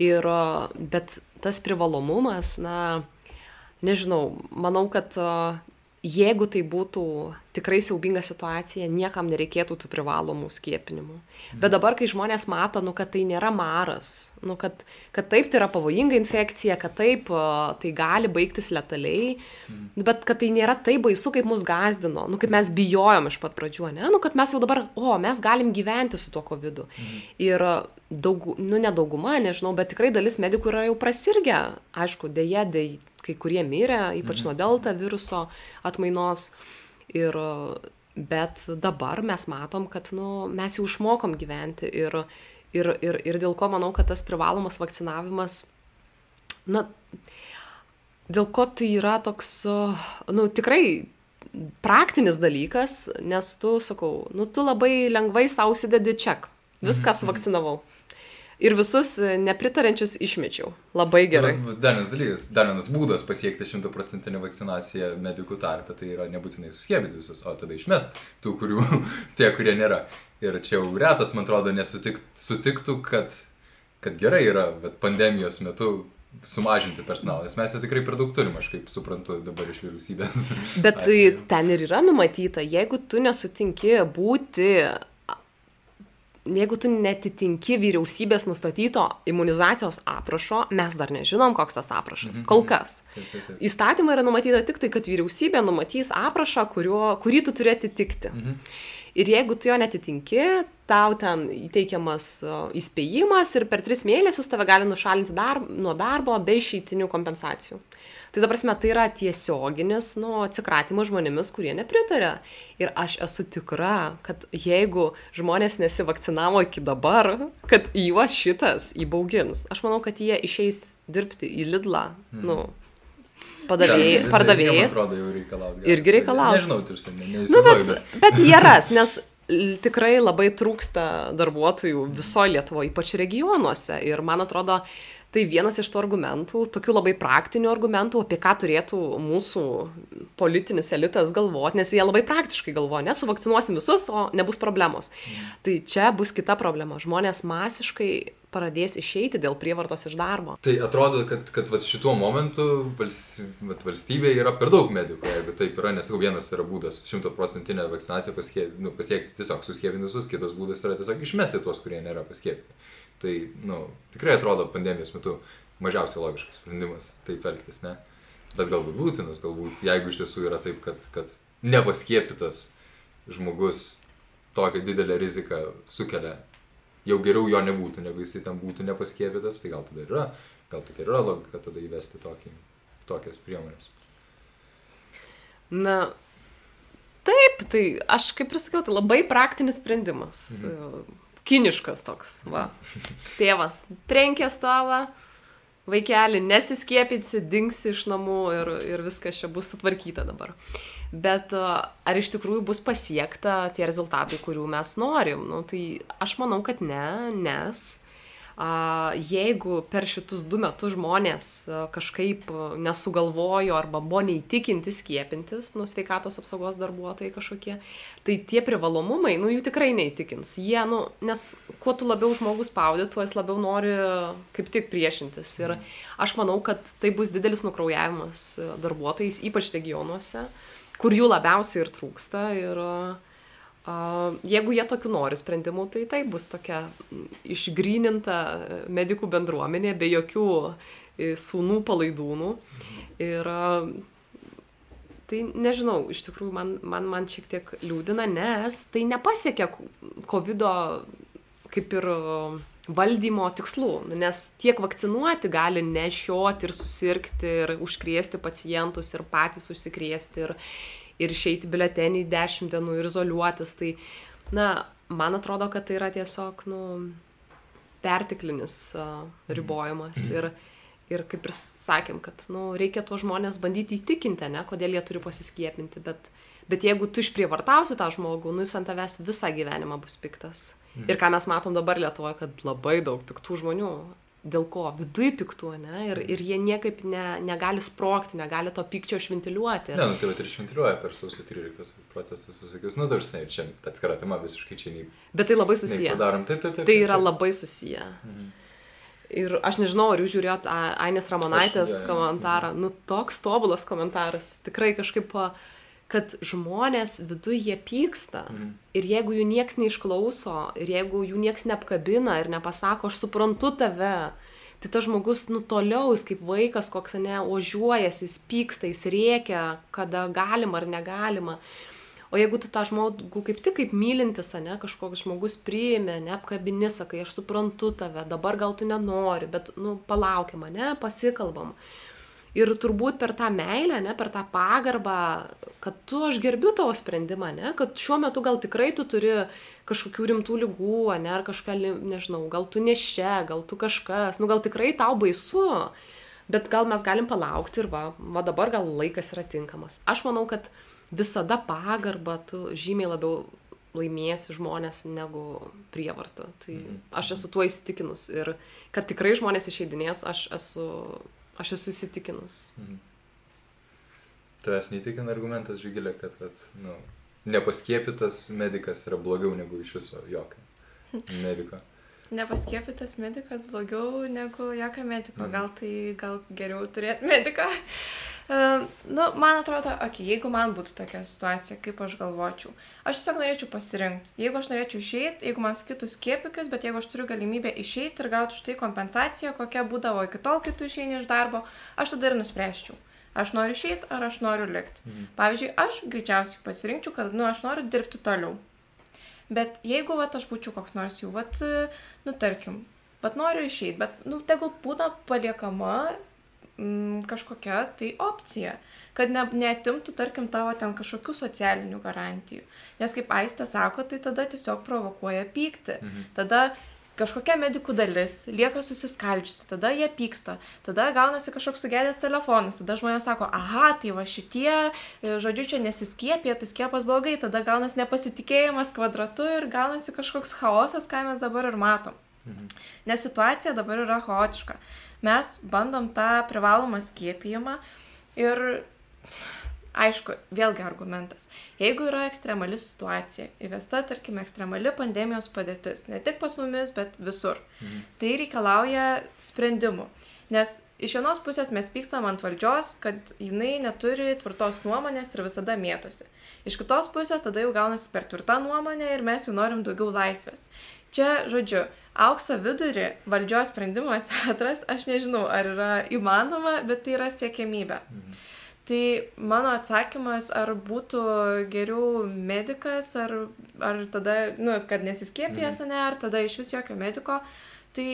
Ir, bet tas privalomumas, na, nežinau, manau, kad jeigu tai būtų tikrai siaubinga situacija, niekam nereikėtų tų privalomų skiepinimų. Bet mhm. dabar, kai žmonės mato, nu, kad tai nėra maras, nu, kad, kad taip tai yra pavojinga infekcija, kad taip tai gali baigtis letaliai, mhm. bet kad tai nėra taip baisu, kaip mus gazdino, nu, kaip mes bijojom iš pat pradžių, ne? Nu, kad mes jau dabar, o, mes galim gyventi su tuo COVID. Mhm. Ir daug, nu, nedauguma, nežinau, bet tikrai dalis medikų yra jau prasirgę, aišku, dėje, dėje kai kurie mirė, ypač nuo mhm. delta viruso atmainos. Ir, bet dabar mes matom, kad nu, mes jau išmokom gyventi ir, ir, ir, ir dėl ko manau, kad tas privalomas vakcinavimas, na, dėl ko tai yra toks, nu, tikrai praktinis dalykas, nes tu, sakau, nu, tu labai lengvai sausidedi ček. Viską mhm. Ir visus e, nepritarančius išmečiau. Labai gerai. Dar vienas dalykas, dar vienas būdas pasiekti šimtaprocentinę vakcinaciją medikų tarpe, tai yra nebūtinai suskiebyti visus, o tada išmest tų, kurių, <laughs> tie, kurie nėra. Ir čia jau retas, man atrodo, nesutiktų, sutiktų, kad, kad gerai yra, bet pandemijos metu sumažinti personalą, nes mes jau tikrai per daug turim, aš kaip suprantu dabar iš vyriausybės. Bet <laughs> ten ir yra numatyta, jeigu tu nesutinki būti jeigu tu netitinki vyriausybės nustatyto imunizacijos aprašo, mes dar nežinom, koks tas aprašas. Mhm. Kol kas. Įstatymai yra numatyta tik tai, kad vyriausybė numatys aprašą, kurio, kurį tu turi atitikti. Mhm. Ir jeigu tu jo netitinki, tau ten įteikiamas įspėjimas ir per tris mėnesius tave gali nušalinti dar, nuo darbo be išeitinių kompensacijų. Tai ta prasme, tai yra tiesioginis, nu, atsikratimas žmonėmis, kurie nepritarė. Ir aš esu tikra, kad jeigu žmonės nesivakcinavo iki dabar, kad juos šitas įbaugins. Aš manau, kad jie išeis dirbti į Lidlą, mm. nu, padavėjai, jau reikalauti. Irgi reikalauti. Nežinau, tarsi, ne, Nu, bet, bet... jie ras, nes tikrai labai trūksta darbuotojų visoje Lietuvoje, ypač regionuose. Ir man atrodo, tai vienas iš tų argumentų, tokių labai praktinių argumentų, apie ką turėtų mūsų politinis elitas galvoti, nes jie labai praktiškai galvoja, ne, suvakcinuosim visus, o nebus problemos. Tai čia bus kita problema. Žmonės masiškai pradės išeiti dėl prievartos iš darbo. Tai atrodo, kad, kad vat, šituo momentu valstybėje yra per daug medikų, jeigu taip yra, nes jau vienas yra būdas šimtaprocentinę vakcinaciją paskie, nu, pasiekti tiesiog suskiepinti visus, kitas būdas yra tiesiog išmesti tuos, kurie nėra paskiepyti. Tai, nu, tikrai atrodo pandemijos metu mažiausiai logiškas sprendimas taip elgtis, ne? Bet galbūt būtinas, galbūt jeigu iš tiesų yra taip, kad, kad nepaskiepytas žmogus tokią didelę riziką sukelia, jau geriau jo nebūtų, negu jisai tam būtų nepaskiepytas, tai gal tada yra, gal tokia yra logika tada įvesti tokį, tokias priemonės. Na, taip, tai aš kaip ir sakiau, tai labai praktinis sprendimas. Mhm. Kiniškas toks, va. Tėvas trenkė stalą, vaikeli nesiskiepinsi, dingsi iš namų ir, ir viskas čia bus sutvarkyta dabar. Bet ar iš tikrųjų bus pasiekta tie rezultatai, kurių mes norim? Nu, tai aš manau, kad ne, nes jeigu per šitus du metus žmonės kažkaip nesugalvojo arba buvo neįtikinti skiepintis, nu, sveikatos apsaugos darbuotojai kažkokie, tai tie privalomumai, nu, jų tikrai neįtikins. Jie, nu, nes kuo tu labiau žmogus spaudė, tuo jis labiau nori kaip tik priešintis. Ir aš manau, kad tai bus didelis nukraujavimas darbuotojais, ypač regionuose, kur jų labiausiai ir trūksta. Ir, a, jeigu jie tokių nori sprendimų, tai tai bus tokia išgryninta e, medikų bendruomenė, be jokių e, sūnų palaidūnų. Ir tai nežinau, iš tikrųjų man, man, man šiek tiek liūdina, nes tai nepasiekia COVID kaip ir valdymo tikslų, nes tiek vakcinuoti gali nešioti ir susirgti ir užkrėsti pacientus ir patys užsikrėsti ir, ir išeiti biletenį 10 dienų ir izoliuotis. Tai, na, man atrodo, kad tai yra tiesiog, nu, pertiklinis uh, ribojimas. Ir, ir kaip ir sakėm, kad, nu, reikia tuos žmonės bandyti įtikinti, ne, kodėl jie turi pasiskiepinti, bet, bet jeigu tu išprievartausi tą žmogų, nu, jis ant tavęs visą gyvenimą bus piktas. Mm. Ir ką mes matom dabar Lietuvoje, kad labai daug piktų žmonių. Dėl ko? Viduj piktų, ne? Ir, ir jie niekaip ne, negali sprokti, negali to pykčio išventiliuoti. Ne, nu tai vat ir išventiliuoja per sausio 13 protestus visokius, nu tarsi, čia atskira tema visiškai čia nei. Bet tai labai susiję. Padarom, taip, taip, taip. Tai taip, yra taip. labai susiję. Ir aš nežinau, ar jūs žiūrėjot Ainės Ramonaitės Aš- jo. komentarą. Nu, toks tobulas komentaras. Tikrai kažkaip, a, kad žmonės viduje jie pyksta. Mhm. Ir jeigu jų nieks neišklauso, ir jeigu jų nieks neapkabina ir nepasako, aš suprantu tave, tai tas žmogus nu toliau, jis kaip vaikas, koks ne, ožiuojasi, jis pyksta, jis rėkia, kada galima ar negalima. O jeigu tu tą žmogų kaip tik kaip mylintis, ne, kažkoks žmogus priėmė, neapkabini, sakai, aš suprantu tave, dabar gal tu nenori, bet, nu, palaukiam, ne, pasikalbam. Ir turbūt per tą meilę, ne, per tą pagarbą, kad tu aš gerbiu tavo sprendimą, ne, kad šiuo metu gal tikrai tu turi kažkokių rimtų lygų, ne, ar kažką, li- nežinau, gal tu nešia, gal tu kažkas, nu gal tikrai tau baisu, bet gal mes galim palaukti ir va, va dabar gal laikas yra tinkamas. Aš manau, kad visada pagarbą tu žymiai labiau laimėsi žmonės negu prievartą. Tai aš esu tuo įsitikinus ir kad tikrai žmonės išeidinės, aš esu, aš esu įsitikinus. Tavęs neįtikina argumentas, Žygilė, kad, kad nu, nepaskiepytas medikas yra blogiau negu iš viso jokio <laughs> mediko. Nepaskiepytas medikas blogiau negu jokio mediko. Mhm. Gal tai gal geriau turėti mediką. Nu, man atrodo, okay, jeigu man būtų tokia situacija, kaip aš galvočiau, aš tiesiog norėčiau pasirinkti. Jeigu aš norėčiau išeiti, jeigu man sakytų skiepikis, bet jeigu aš turiu galimybę išeiti ir gauti už tai kompensaciją, kokia būdavo iki tol, kai tu išeini iš darbo, aš tada ir nuspręsčiau. Aš noriu išeiti ar aš noriu likti. Mhm. Pavyzdžiui, aš greičiausiai pasirinkčiau, kad, nu, aš noriu dirbti toliau. Bet jeigu, vat, aš būčiau koks nors jau, vat, nu, tarkim, vat noriu išeiti, bet, nu, tegul būna paliekama mm, kažkokia tai opcija, kad ne, neatimtų, tarkim, tavo ten kažkokių socialinių garantijų. Nes kaip Aistė sako, tai tada tiesiog provokuoja pyktį. Mhm. Tada kažkokia medikų dalis lieka susiskaldžiusi, tada jie pyksta, tada gaunasi kažkoks sugedęs telefonas, tada žmonės sako, aha, tai va šitie, e, žodžiu, čia nesiskiepė, tai skiepas blogai, tada gaunasi nepasitikėjimas kvadratu ir gaunasi kažkoks chaosas, ką mes dabar ir matom. Mhm. Nes situacija dabar yra chaotiška. Mes bandom tą privalomą skiepijimą ir Aišku, vėlgi argumentas. Jeigu yra ekstremali situacija, įvesta, tarkim, ekstremali pandemijos padėtis, ne tik pas mumis, bet visur, mhm. tai reikalauja sprendimų. Nes iš vienos pusės mes pykstam ant valdžios, kad jinai neturi tvirtos nuomonės ir visada mėtosi. Iš kitos pusės tada jau gaunasi per tvirtą nuomonę ir mes jau norim daugiau laisvės. Čia, žodžiu, aukso vidurį valdžios sprendimuose <laughs> atrast, aš nežinau, ar yra įmanoma, bet tai yra siekiamybė. Mhm. Tai mano atsakymas, ar būtų geriau medikas, ar, ar tada, nu, kad nesiskiepijęs, mhm. ne, ar tada iš vis jokio mediko, tai,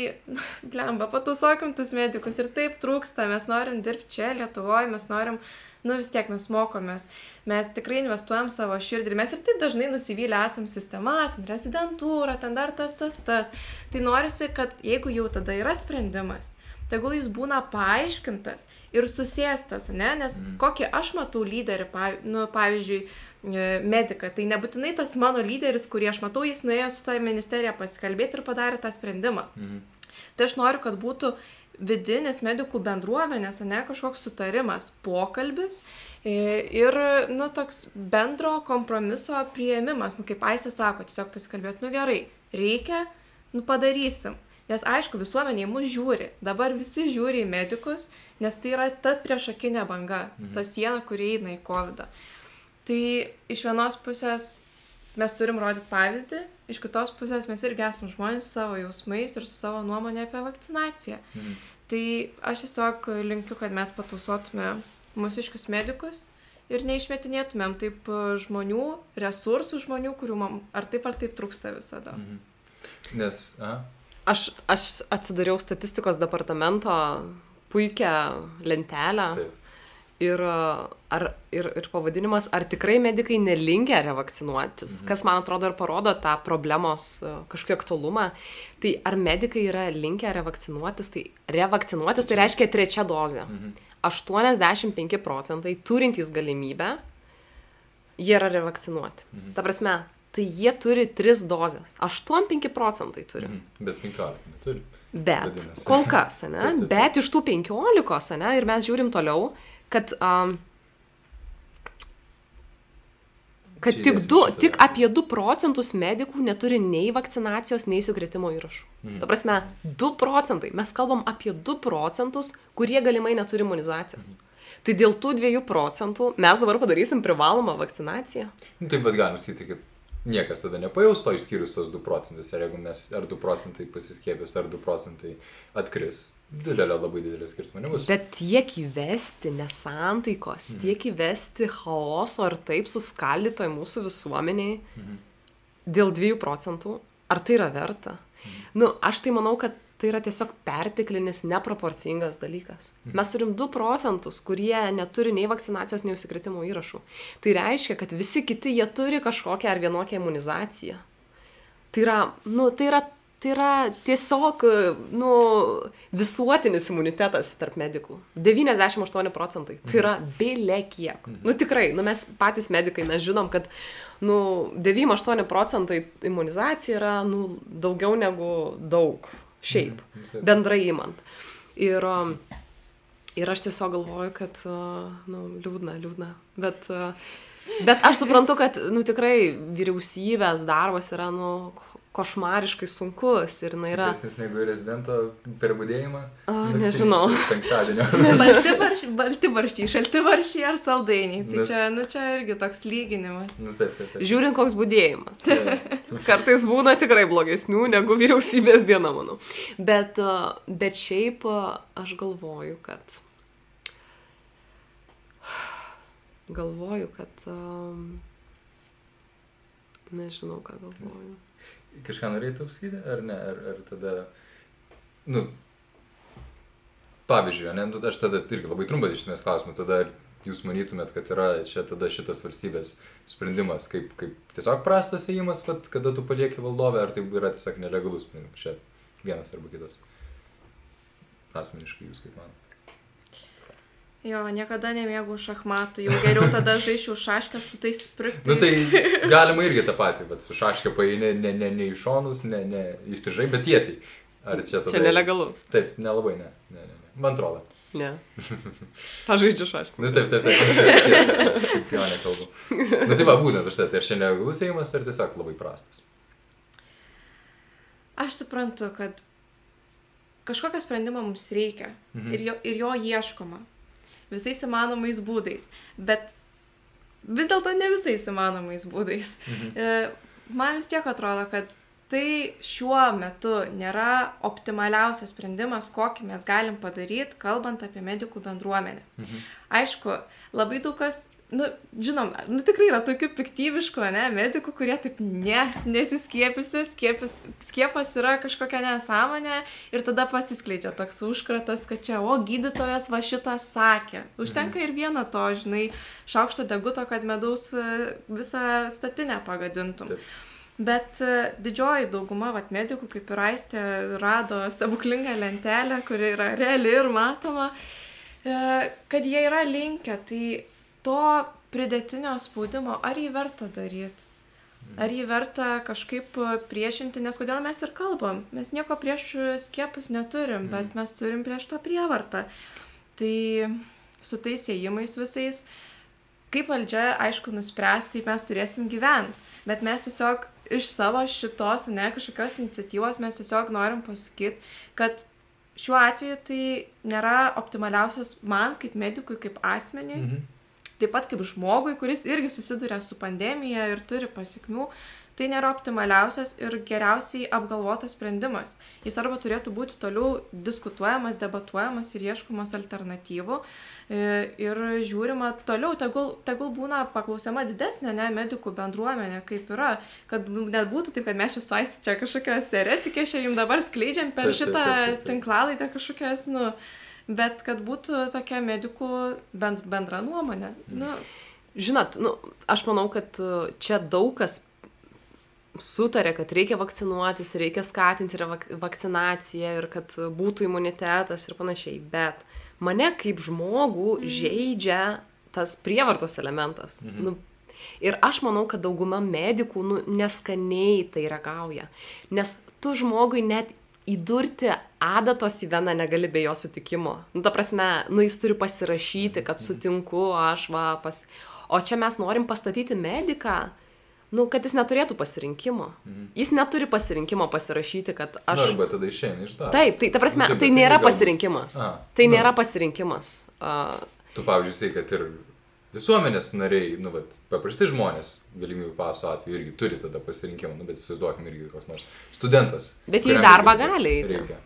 blemba, patusokim tus medikus ir taip trūksta, mes norim dirbti čia, Lietuvoje, mes norim, nu vis tiek mes mokomės, mes tikrai investuojam savo širdį ir mes ir taip dažnai nusivylę esam sistema, ten rezidentūra, ten dar tas, tas, tas. Tai norisi, kad jeigu jau tada yra sprendimas, tegul jis būna paaiškintas ir susėstas, ne? Nes mm. kokį aš matau lyderį, nu, pavyzdžiui, e, mediką, tai nebūtinai tas mano lyderis, kurį aš matau, jis nuėjo su toje ministerija pasikalbėti ir padarė tą sprendimą. Mm. Tai aš noriu, kad būtų vidinis medikų bendruomenės, ne kažkoks sutarimas, pokalbis e, ir, nu, toks bendro kompromiso prieimimas, nu, kaip Aisė sako, tiesiog pasikalbėti, nu gerai, reikia, nu padarysim. Nes aišku, visuomenė į mus žiūri. Dabar visi žiūri į medikus, nes tai yra ta priešakinė banga, mhm. ta siena, kuri eina į COVID. -ą. Tai iš vienos pusės mes turim rodyti pavyzdį, iš kitos pusės mes irgi esame žmonės su savo jausmais ir su savo nuomonė apie vakcinaciją. Mhm. Tai aš tiesiog linkiu, kad mes patausotume mūsiškius medikus ir neišmetinėtumėm taip žmonių, resursų žmonių, kurių man ar taip ar taip trūksta visada. Mhm. Nes, a, Aš, aš atsidariau statistikos departamento puikią lentelę. Taip. Ir, ar, ir, ir pavadinimas, ar tikrai medikai nelinkia revakcinuotis, mhm. kas man atrodo ir parodo tą problemos e, kažkokį aktualumą. Tai ar medikai yra linkę revakcinuotis, tai revakcinuotis tai reiškia trečia dozė. Mhm. 85 procentai turintys galimybę, jie yra revakcinuoti. Mhm. Ta prasme, tai jie turi 3 dozes. 8-5 procentai turi. Mhm, bet 15 neturi. Bet kol kas, ne? <laughs> Bet iš tų 15, ne? Ir mes žiūrim toliau, kad, um, kad tik, du, tik apie 2 procentus medikų neturi nei vakcinacijos, nei sukretimo įrašų. Mm. Ta prasme, 2 procentai. Mes kalbam apie 2 procentus, kurie galimai neturi imunizacijos. Mm. Tai dėl tų 2 procentų mes dabar padarysim privalomą vakcinaciją. Nu, taip, bet galim sakyti, kad niekas tada nepajaus to išskyrus tos 2 procentus. Ir jeigu mes ar 2 procentai pasiskiepys, ar 2 procentai atkris, didelio, labai didelio skirtumo nebus. Bet tiek įvesti nesantaikos, mhm. tiek įvesti chaoso ir taip suskaldytoj mūsų visuomeniai mhm. dėl 2 procentų, ar tai yra verta? Mhm. Nu, aš tai manau, kad tai yra tiesiog perteklinis, neproporcingas dalykas. Mhm. Mes turim 2 procentus, kurie neturi nei vakcinacijos, nei užsikrėtimo įrašų. Tai reiškia, kad visi kiti jie turi kažkokią ar vienokią imunizaciją. Tai yra, nu, tai yra, tai yra tiesiog nu, visuotinis imunitetas tarp medikų. 98 procentai. Tai yra mhm. bėlė kiek. Mhm. Nu tikrai, nu, mes patys medikai, mes žinom, kad nu, 9-8 procentai imunizacija yra nu, daugiau negu daug šiaip, mhm. bendrai įmant. Ir, um, ir aš tiesiog galvoju, kad, uh, nu, liūdna, liūdna. Bet, uh, bet aš suprantu, kad, nu, tikrai vyriausybės darbas yra, nu, košmariškai sunkus ir jinai yra... Sunkesnis negu rezidento per būdėjimą? A, nu, nežinau. Penktadienio. <laughs> balti, barščiai, balti barščiai, šalti barščiai ar saldainiai. Tai nu, čia, nu, čia irgi toks lyginimas. Nu, taip, taip, taip. Žiūrint, koks būdėjimas. <laughs> Kartais būna tikrai blogesnių negu vyriausybės diena, manau. Bet, bet šiaip aš galvoju, kad... Galvoju, kad... Um, nežinau, ką galvoju. Kažką norėtum pasakyti, ar ne? Ar, ar tada, nu, pavyzdžiui, ne, nu, aš tada irgi labai trumpai iš esmės klausimą, tada jūs manytumėt, kad yra čia tada šitas valstybės sprendimas, kaip, kaip tiesiog prastas ėjimas, kad kada tu palieki valdovę, ar tai yra tiesiog nelegalus sprendimas čia? Vienas arba kitas. Asmeniškai jūs kaip man. Jo, niekada nemėgau šachmatų, jau geriau tada <laughs> žaišiu šaškę su tais spriktais. Nu tai <laughs> galima irgi tą patį, bet su šaškė paėmė ne, ne, ne į šonus, ne, ne įstrižai, bet tiesiai. Ar čia tada... Čia nelegalu. Taip, nelabai, ne. ne, ne, ne. Man atrodo. Ne. <laughs> Ta žaidžiu šašką. Nu taip, taip, taip. Čempionė kalbu. Nu tai va, būtent už tai, ar čia nelegalus ėjimas, ar tiesiog labai prastas. Aš suprantu, kad kažkokio sprendimo mums reikia Mhm. ir, jo, ir jo ieškoma visais įmanomais būdais, bet vis dėlto ne visais įmanomais būdais. Mhm. E, Man vis tiek atrodo, kad tai šiuo metu nėra optimaliausias sprendimas, kokį mes galim padaryti, kalbant apie medikų bendruomenę. Mhm. Aišku, labai daug kas, nu, žinom, nu tikrai yra tokių piktybiškų, ne, medikų, kurie taip, ne, nesiskiepysiu, skiepis, skiepas yra kažkokia nesąmonė ir tada pasiskleidžia toks užkratas, kad čia, o gydytojas va šitą sakė. Užtenka ir vieno to, žinai, šaukšto deguto, kad medaus e, visą statinę pagadintum. Bet e, didžioji dauguma vat, medikų, kaip ir aistė, rado stebuklingą lentelę, kuri yra reali ir matoma, e, kad jie yra linkę, tai to pridėtinio spaudimo, ar jį verta daryti? Ar jį verta kažkaip e, priešinti, nes kodėl mes ir kalbam, mes nieko prieš skiepus neturim, bet mes turim prieš tą prievartą. Tai su tais ėjimais visais, kaip valdžia, aišku, nuspręs, taip mes turėsim gyventi. Bet mes tiesiog iš savo šitos, ne kažkokios iniciatyvos, mes tiesiog norim pasakyti, kad šiuo atveju tai nėra optimaliausias man kaip medikui, kaip asmeniui, Mhm. Taip pat kaip žmogui, kuris irgi susiduria su pandemija ir turi pasiekmių, tai nėra optimaliausias ir geriausiai apgalvotas sprendimas. Jis arba turėtų būti toliau diskutuojamas, debatuojamas ir ieškomas alternatyvų e, ir žiūrima toliau, tegul, tegul būna paklausiama didesnė, ne, medikų bendruomenė, kaip yra, kad nu, net būtų taip, kad mes čia suaisti čia kažkokios eretikės, čia jums dabar skleidžiam per Taip, šitą tinklalaidę kažkokias, nu, bet kad būtų tokia medikų bend, bendra nuomonė. Nu, Žinot, nu, aš manau, kad uh, čia daug kas sutarė, kad reikia vakcinuotis, reikia skatinti ir vak vakcinaciją ir kad būtų imunitetas ir panašiai. Bet mane kaip žmogų žaidžia tas prievartos elementas. Mhm. Nu, ir aš manau, kad dauguma medikų nu, neskaniai tai ragauja. Nes tu žmogui net įdurti adatos į veną negali be jo sutikimo. Nu, ta prasme, nu, jis turi pasirašyti, kad sutinku, aš va pas... O čia mes norim pastatyti mediką, nu, kad jis neturėtų pasirinkimo. Jis neturi pasirinkimo pasirašyti, kad Aš... aš... Arba tada išeini iš darbo. Taip, tai ta prasme, Nu, tai bet nėra galbūt- pasirinkimas. A, Tai nu. nėra pasirinkimas. Uh, Tu, pavyzdžiui, sai, kad ir visuomenės nariai, nu, vat, paprasti žmonės, galimybių paso atveju irgi turi tada pasirinkimą, nu, bet įsivaizduokim irgi koks nors studentas. Bet jie į darbą gali eiti. reikia.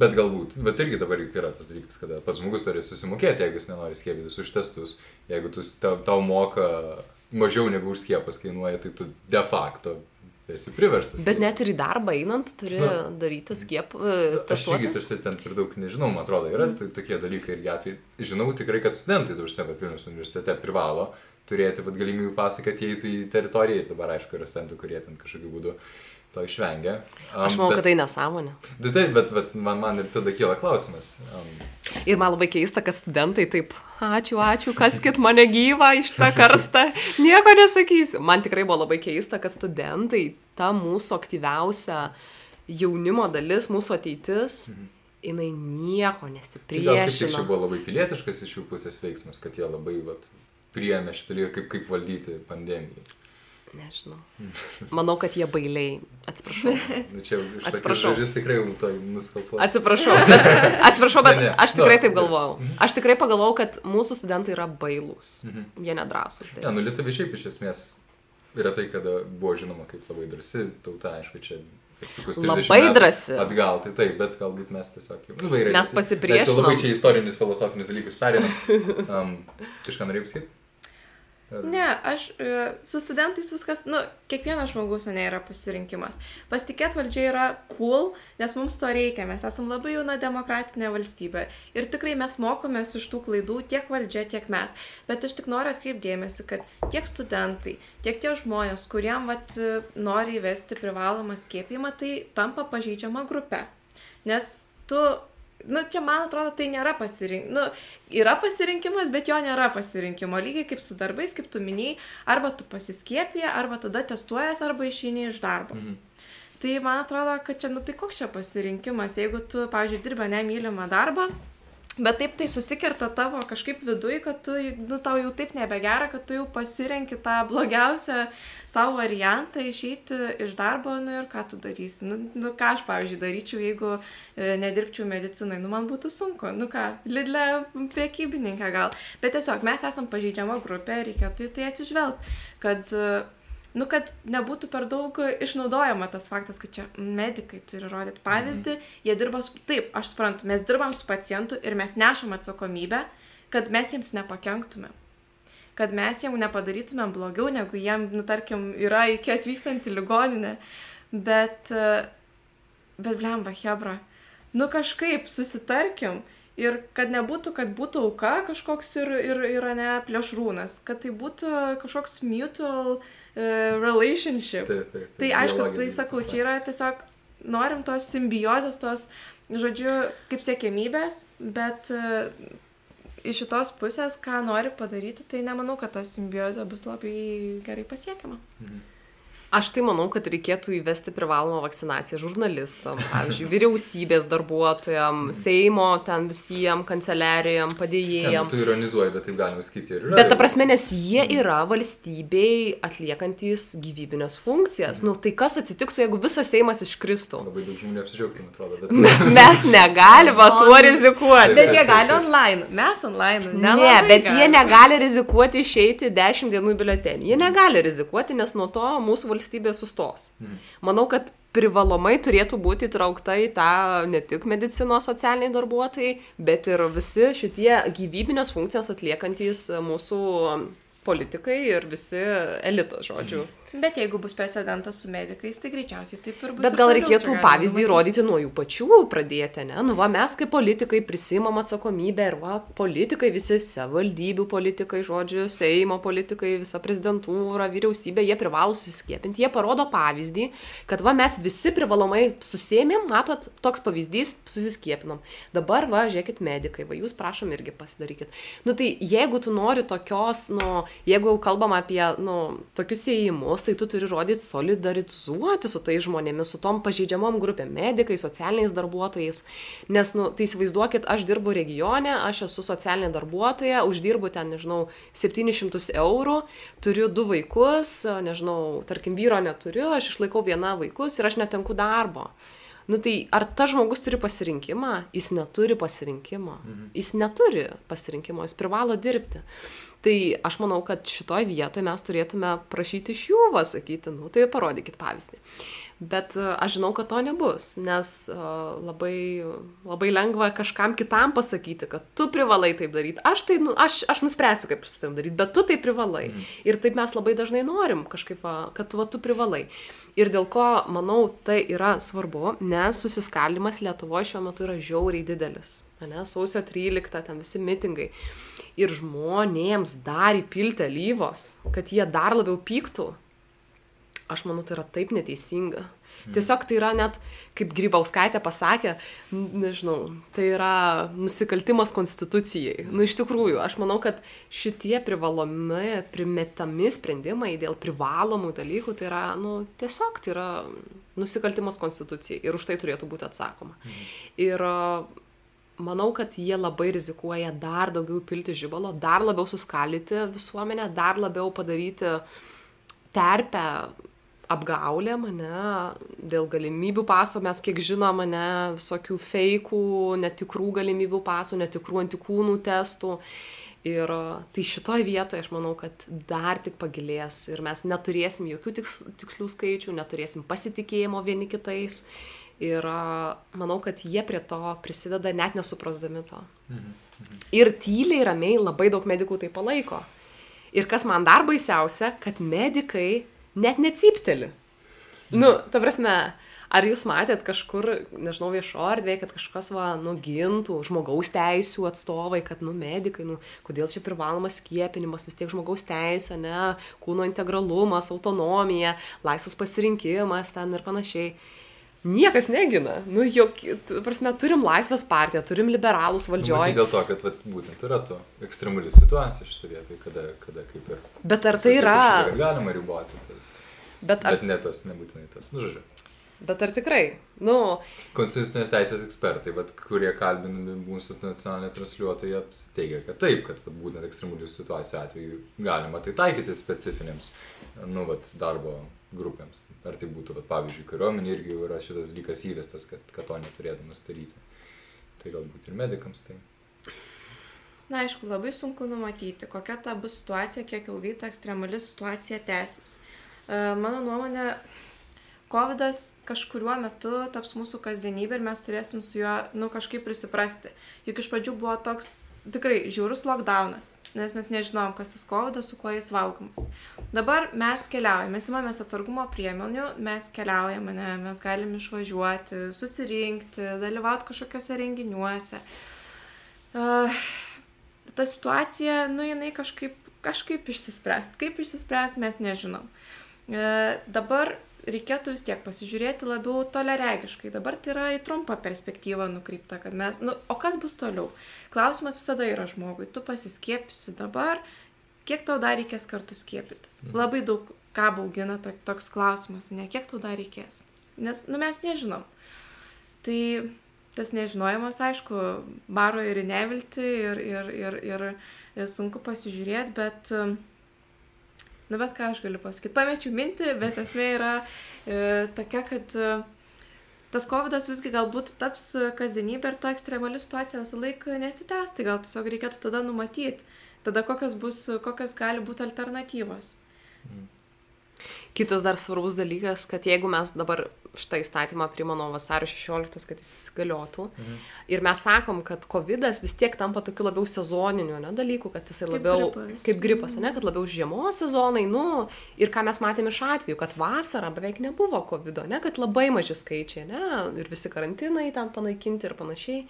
Bet galbūt, bet irgi dabar yra tas dalykas, kada pats žmogus turi susimokėti, jeigu jis nenori skiepytis už testus, jeigu tu, tau, tau moka mažiau negu už skiepas kainuoja, tai tu de facto esi priverstas. bet net ir į darbą einant turi Nu. daryti skiep, Aš irgi tarsi ten per daug nežinau, man atrodo, yra mm. tokie dalykai irgi atvejai. Žinau tikrai, kad studentai, tu užsienio Vilnius universitete privalo turėti vat, galimybių pasą, kad jie eitų į teritoriją ir dabar aišku yra studentų, kurie ten kažkokiu būdu to išvengia. Um, Aš manau, bet, kad tai nesąmonė. Tai taip, bet, bet man, man ir tada kyla klausimas. Um, Ir man labai keista, kad studentai taip, ačiū, ačiū, kas kit mane gyvą iš tą karstą, <laughs> nieko nesakysiu. Man tikrai buvo labai keista, kad studentai, ta mūsų aktyviausia jaunimo dalis, mūsų ateitis, jinai nieko tai gal kaip tik čia buvo labai pilietiškas iš jų pusės veiksmas, kad jie labai vat, priėmė šitą dalyką, kaip, kaip valdyti pandemiją. Nežinau. Manau, kad jie bailiai. Atsiprašau. Nu, čia tokius Atsiprašau. žodžius tikrai nuskalpuoju. Atsiprašau, bet, <laughs> atsiprašau, bet Ne, ne, aš tikrai nu, taip galvojau. Aš tikrai pagalvojau, kad mūsų studentai yra bailūs. Mhm. Jie nedrasus. Ne, Tai. nu lietuviai šiaip iš esmės yra tai, kada buvo žinoma kaip labai drasi tauta, aišku, čia atsukus 30 Labai drąsi. Atgal, tai taip, bet galbūt mes tiesiog jau... Nu, vairai, Mes pasipriešinom. Mes jau labai čia istorinius, filosofinius dalykus perėmėm. <laughs> Um, kažką norėjai pasakyti? Ar- Ne, aš e, su studentais viskas, nu, kiekvienas žmogus, ne, yra pasirinkimas. Pasitikėti valdžia yra cool, nes mums to reikia, mes esame labai jauna demokratinė valstybė. Ir tikrai mes mokomės iš tų klaidų tiek valdžia, tiek mes. Bet aš tik noriu atkreipdėmėsi, kad tiek studentai, tiek tie žmonės, kuriem vat, nori įvesti privalomą skiepimą, tai tampa pažeidžiama grupė. Nes tu, nu, čia man atrodo, tai nėra pasirinkimas, nu, yra pasirinkimas, bet jo nėra pasirinkimo. Lygiai kaip su darbais, kaip tu minėjai, arba tu pasiskiepė, arba tada testuojas, arba išeini iš darbo. Mhm. Tai man atrodo, kad čia, nu tai koks čia pasirinkimas, jeigu tu, pavyzdžiui, dirba nemylimą darbą, Bet taip tai susikerta tavo kažkaip viduj, kad tu, nu, tau jau taip nebegera, kad tu jau pasirenki tą blogiausią savo variantą išeiti iš darbo, nu ir ką tu darysi. Nu, nu ką aš, pavyzdžiui, daryčiau, jeigu e, nedirbčiau medicinai, nu man būtų sunku, nu ką, lidlė priekybininkė gal. Bet tiesiog mes esam pažeidžiama grupė, reikėtų į tai atsižvelgti, kad nu, kad nebūtų per daug išnaudojama tas faktas, kad čia medikai turi pavyzdį, mhm. jie dirba su, taip, aš suprantu, mes dirbam su pacientu ir mes nešam atsakomybę, kad mes jiems nepakenktumėm. Kad mes jiem nepadarytumėm blogiau, negu jiem, nu, tarkim, yra iki atvykstant į ligoninę. Bet, bet blemba, Hebra, nu kažkaip susitarkim ir kad nebūtų, kad būtų auka kažkoks ir, ir yra ne plėšrūnas, kad tai būtų kažkoks mutual uh, relationship. Taip, taip, taip. Tai aišku, tai sakau, čia yra tiesiog norim tos simbiozės, tos, žodžiu, kaip siekėmybės, bet uh, iš šitos pusės, ką nori padaryti, tai nemanau, kad ta simbiozė bus labai gerai pasiekiama. Mhm. Aš tai manau, kad reikėtų įvesti privalomą vakcinaciją žurnalistam, pavyzdžiui, vyriausybės darbuotojam, Seimo ten visiems, kanceliarijam, padėjėjam. Ne, tu ironizuoji, bet taip galima sakyti ir yra. Bet ta prasme, nes jie yra valstybei atliekantis gyvybinės funkcijas. Nu, tai kas atsitiktų, jeigu visas Seimas iškristų? Labai daug žmonių apsižiaugtų, man atrodo. Bet... Mes, mes negalime tuo rizikuoti. Bet jie gali online, mes online. Ne, bet gali. jie negali rizikuoti išeiti 10 dienų biuletenį. Jie negali rizikuoti, nes nuo to mūsų valstybė valstybė sustos. Mhm. Manau, kad privalomai turėtų būti įtraukta į tą ne tik medicinos socialiniai darbuotojai, bet ir visi šitie gyvybinės funkcijas atliekantis mūsų politikai ir visi elitas, žodžiu. Mhm. Bet jeigu bus precedentas su medikais, tai greičiausiai taip ir bus. Bet gal reikėtų pavyzdį rodyti nuo jų pačių pradėti, ne? Nu, va, mes kaip politikai prisimam atsakomybę ir va, politikai, visi savivaldybių politikai, žodžiu, Seimo politikai, visa prezidentūra, vyriausybė, jie privalo susiskiepinti, jie parodo pavyzdį, kad va, mes visi privalomai susėmėm, matot, toks pavyzdys, susiskiepinam. Dabar va, žiūrėkit, medikai, va, jūs prašom irgi pasidarykit. Nu, tai jeigu tu nori tokios, nu, jeigu kalbam apie, nu, tokius įėjimus, žmogus, tai tu turi rodyti solidarizuoti su tais žmonėmis, su tom pažeidžiamom grupėm, medikais, socialiniais darbuotojais. Nes, nu, tai įsivaizduokit, aš dirbu regione, aš esu socialinė darbuotoja, uždirbu ten, nežinau, 700 eurų, turiu du vaikus, nežinau, tarkim, vyro neturiu, aš išlaikau vieną vaikus ir aš netenku darbo. Nu tai ar tas žmogus turi pasirinkimą? Jis neturi pasirinkimo. Mhm. Jis neturi pasirinkimo, jis privalo dirbti tai aš manau kad šitoj vietoj mes turėtume prašyti iš jų sakyti nu tai parodykit pavyzdį bet e, aš žinau kad to nebus nes e, labai labai lengva kažkam kitam pasakyti kad tu privalai taip daryt aš tai nu aš aš nuspręsiu kaip su tavim daryt bet tu tai privalai mm. ir taip mes labai dažnai norim kažkaip va kad va tu privalai ir dėl ko manau tai yra svarbu nes susiskaldymas lietuvoj šiuo metu yra žiauriai didelis ane sausio tryliktą ten visi mitingai ir žmonėms dar įpilti alyvos, kad jie dar labiau pyktų, aš manau, tai yra taip neteisinga. Mm. Tiesiog tai yra net, kaip Grybauskaitė pasakė, nežinau, tai yra nusikaltimas konstitucijai. Nu, iš tikrųjų, aš manau, kad šitie privalomi, primetami sprendimai dėl privalomų dalykų, tai yra, nu, tiesiog tai yra nusikaltimas konstitucijai ir už tai turėtų būti atsakoma. Mm. Ir manau kad jie labai rizikuoja dar daugiau pilti žibalo dar labiau suskaldyti visuomenę dar labiau padaryti terpę apgaulėm ane dėl galimybių paso mes kiek žinom ane visokių feikų netikrų galimybių pasų netikrų antikūnų testų ir tai šitoj vietoj aš manau kad dar tik pagilės ir mes neturėsim jokių tiks tikslių skaičių neturėsim pasitikėjimo vieni kitais Ir manau, kad jie prie to prisideda net nesuprasdami to. Mhm. Mhm. Ir tyliai, ramiai labai daug medikų tai palaiko. Ir kas man dar baisiausia, kad medikai net necypteli. Nu, ta prasme, ar jūs matėt kažkur, nežinau, viešo erdvėje, kad kažkas, va, nu, gintų žmogaus teisų atstovai, kad, nu, medikai, nu, kodėl čia privalomas skiepinimas, vis tiek žmogaus teisė, ne, kūno integralumas, autonomija, laisvas pasirinkimas ten ir panašiai Niekas negina. Nu, jok, prasme, turim laisvės partiją, turim liberalus Nu, valdžioj. matyt, dėl to, kad vat, būtent yra to ekstremali situacija šitą vietą, kada, kada kaip ir... Bet ar tai yra... Galima riboti, tai, Bet ar, bet ne tas, nebūtinai tas. Nu, žodžiu. bet ar tikrai? Nu, Konstitucinės teisės ekspertai, vat, kurie kalbinami mūsų nacionalinė transliuotoja, teigia, kad taip, kad vat, būtent ekstremalių situacijų atveju galima tai taikyti specifinėms nu, vat, darbo grupėms. Ar tai būtų, vat, pavyzdžiui, kariuomenė irgi yra šitas dalykas įvestas, kad, kad to neturėtumas daryti. Tai galbūt ir medikams tai. Na, aišku, labai sunku numatyti, kokia ta bus situacija, kiek ilgai ta ekstremali situacija tęsis. E, Mano nuomonė, COVID kažkuriuo metu taps mūsų kasdienybė ir mes turėsim su juo, nu, kažkaip prisiprasti. Juk iš pradžių buvo toks tikrai žiaurus lockdownas, nes mes nežinom, kas tas COVID, su kuo jis valgomas. Dabar mes keliaujame, mes imamės atsargumo priemonių, mes keliaujame, ne, mes galim išvažiuoti, susirinkti, dalyvauti kažkokiuose renginiuose. Uh, ta situacija, nu, jinai kažkaip, kažkaip išsispręs. Kaip išsispręs, mes nežinom. E, dabar reikėtų vis tiek pasižiūrėti labiau toleregiškai. Dabar tai yra į trumpą perspektyvą nukreipta, kad mes, nu, o kas bus toliau? Klausimas visada yra žmogui. Tu pasiskiepysi dabar, kiek tau dar reikės kartu skiepytis? Mhm. Labai daug ką baugina to, toks klausimas, ne kiek tau dar reikės. Nes, nu, mes nežinom. Tai tas nežinojimas, aišku, baro ir nevilti, ir, ir, ir, ir, sunku pasižiūrėti, bet, um, nu, bet ką aš galiu pasakyti. Pamečiau mintį, bet esmė yra e, tokia, kad e, tas COVID visgi galbūt taps kasdienybė ir ta ekstremali situacija visą laiką nesitęs, tai gal tiesiog reikėtų tada numatyti, tada kokios, bus, kokios gali būti alternatyvos. kitas dar svarbus dalykas, kad jeigu mes dabar šitą įstatymą priimam nuo vasario 16, kad jis įsigaliotų, Mhm. ir mes sakom, kad COVID vis tiek tampa tokiu labiau sezoniniu ne, dalyku, kad jisai Kaip labiau gripas. kaip gripas, ne, kad labiau žiemos sezonai, nu, ir ką mes matėme iš atveju, kad vasarą beveik nebuvo COVID, ne, kad labai maži skaičiai, ne, ir visi karantinai ten panaikinti ir panašiai.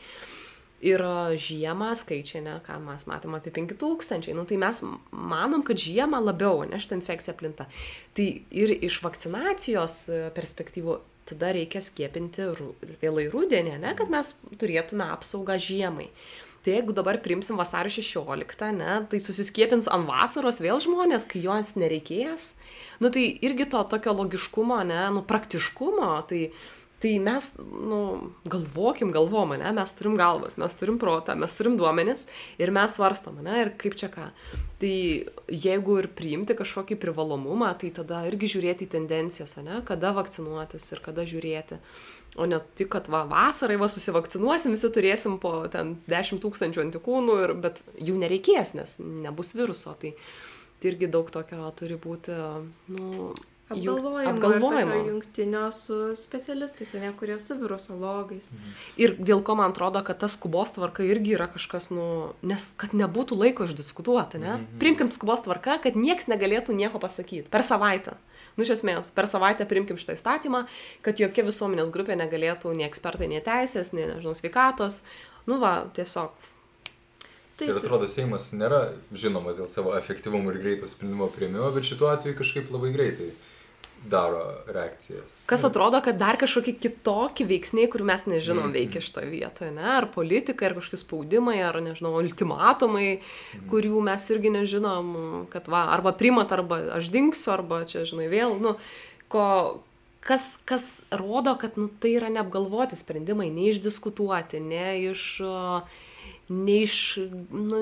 Ir a, žiemą skaičiai, ne, ką mes matėm apie 5000, nu, tai mes manom, kad žiemą labiau, ne, šitą infekciją plinta. Tai ir iš vakcinacijos e, perspektyvų tada reikia skiepinti ru- vėlai rudenį, ne, kad mes turėtume apsaugą žiemai. Tai jeigu dabar primsim vasario 16, ne, tai susiskiepins ant vasaros vėl žmonės, kai jos nereikės. Nu tai irgi to tokio logiškumo, ne, nu praktiškumo, tai, tai mes, nu, galvokim, galvom, ne, mes turim galvas, mes turim protą, mes turim duomenis ir mes svarstom, ne, ir kaip čia ką. Tai jeigu ir priimti kažkokį privalomumą, tai tada irgi žiūrėti į tendencijas, ne, kada vakcinuotis ir kada žiūrėti. O ne tik, kad va, vasarai va susivakcinuosim, visi turėsim po ten 10 tūkstančių antikūnų, ir, bet jų nereikės, nes nebus viruso. Tai, tai irgi daug tokio turi būti, nu, Apgalvojimo. apgalvojimo. Jungtinio su specialistais, ne, kurie su virusologais. Ir dėl ko man atrodo, kad tas skubos tvarka irgi yra kažkas, nu, nes kad nebūtų laiko išdiskutuoti, ne? Mhm. Primkim skubos tvarka, kad nieks negalėtų nieko pasakyti per savaitę. Nu, iš esmės, per savaitę primkim šitą įstatymą, kad jokia visuomenės grupė negalėtų, nei ekspertai, nei teisės, nei, nežinau, sveikatos. Nu, va, tiesiog. Taip, Ir atrodo, Seimas nėra žinomas dėl savo efektyvumo ir greito sprendimo prieimimo, bet šituo atveju kažkaip labai greitai daro reakcijas. Kas atrodo, kad dar kažkokie kitokie veiksniai, kurių mes nežinom, Mhm. veikia šitoje vietoje, ne? Ar politika, ar kažkokie spaudimai, ar, nežinau, ultimatumai, kurių mes irgi nežinom, kad va, arba primat, arba aš dinksiu, arba čia, žinai, vėl, nu, ko, kas, kas rodo, kad, nu, tai yra neapgalvoti sprendimai, neišdiskutuoti, ne iš... uh, neiš, nu,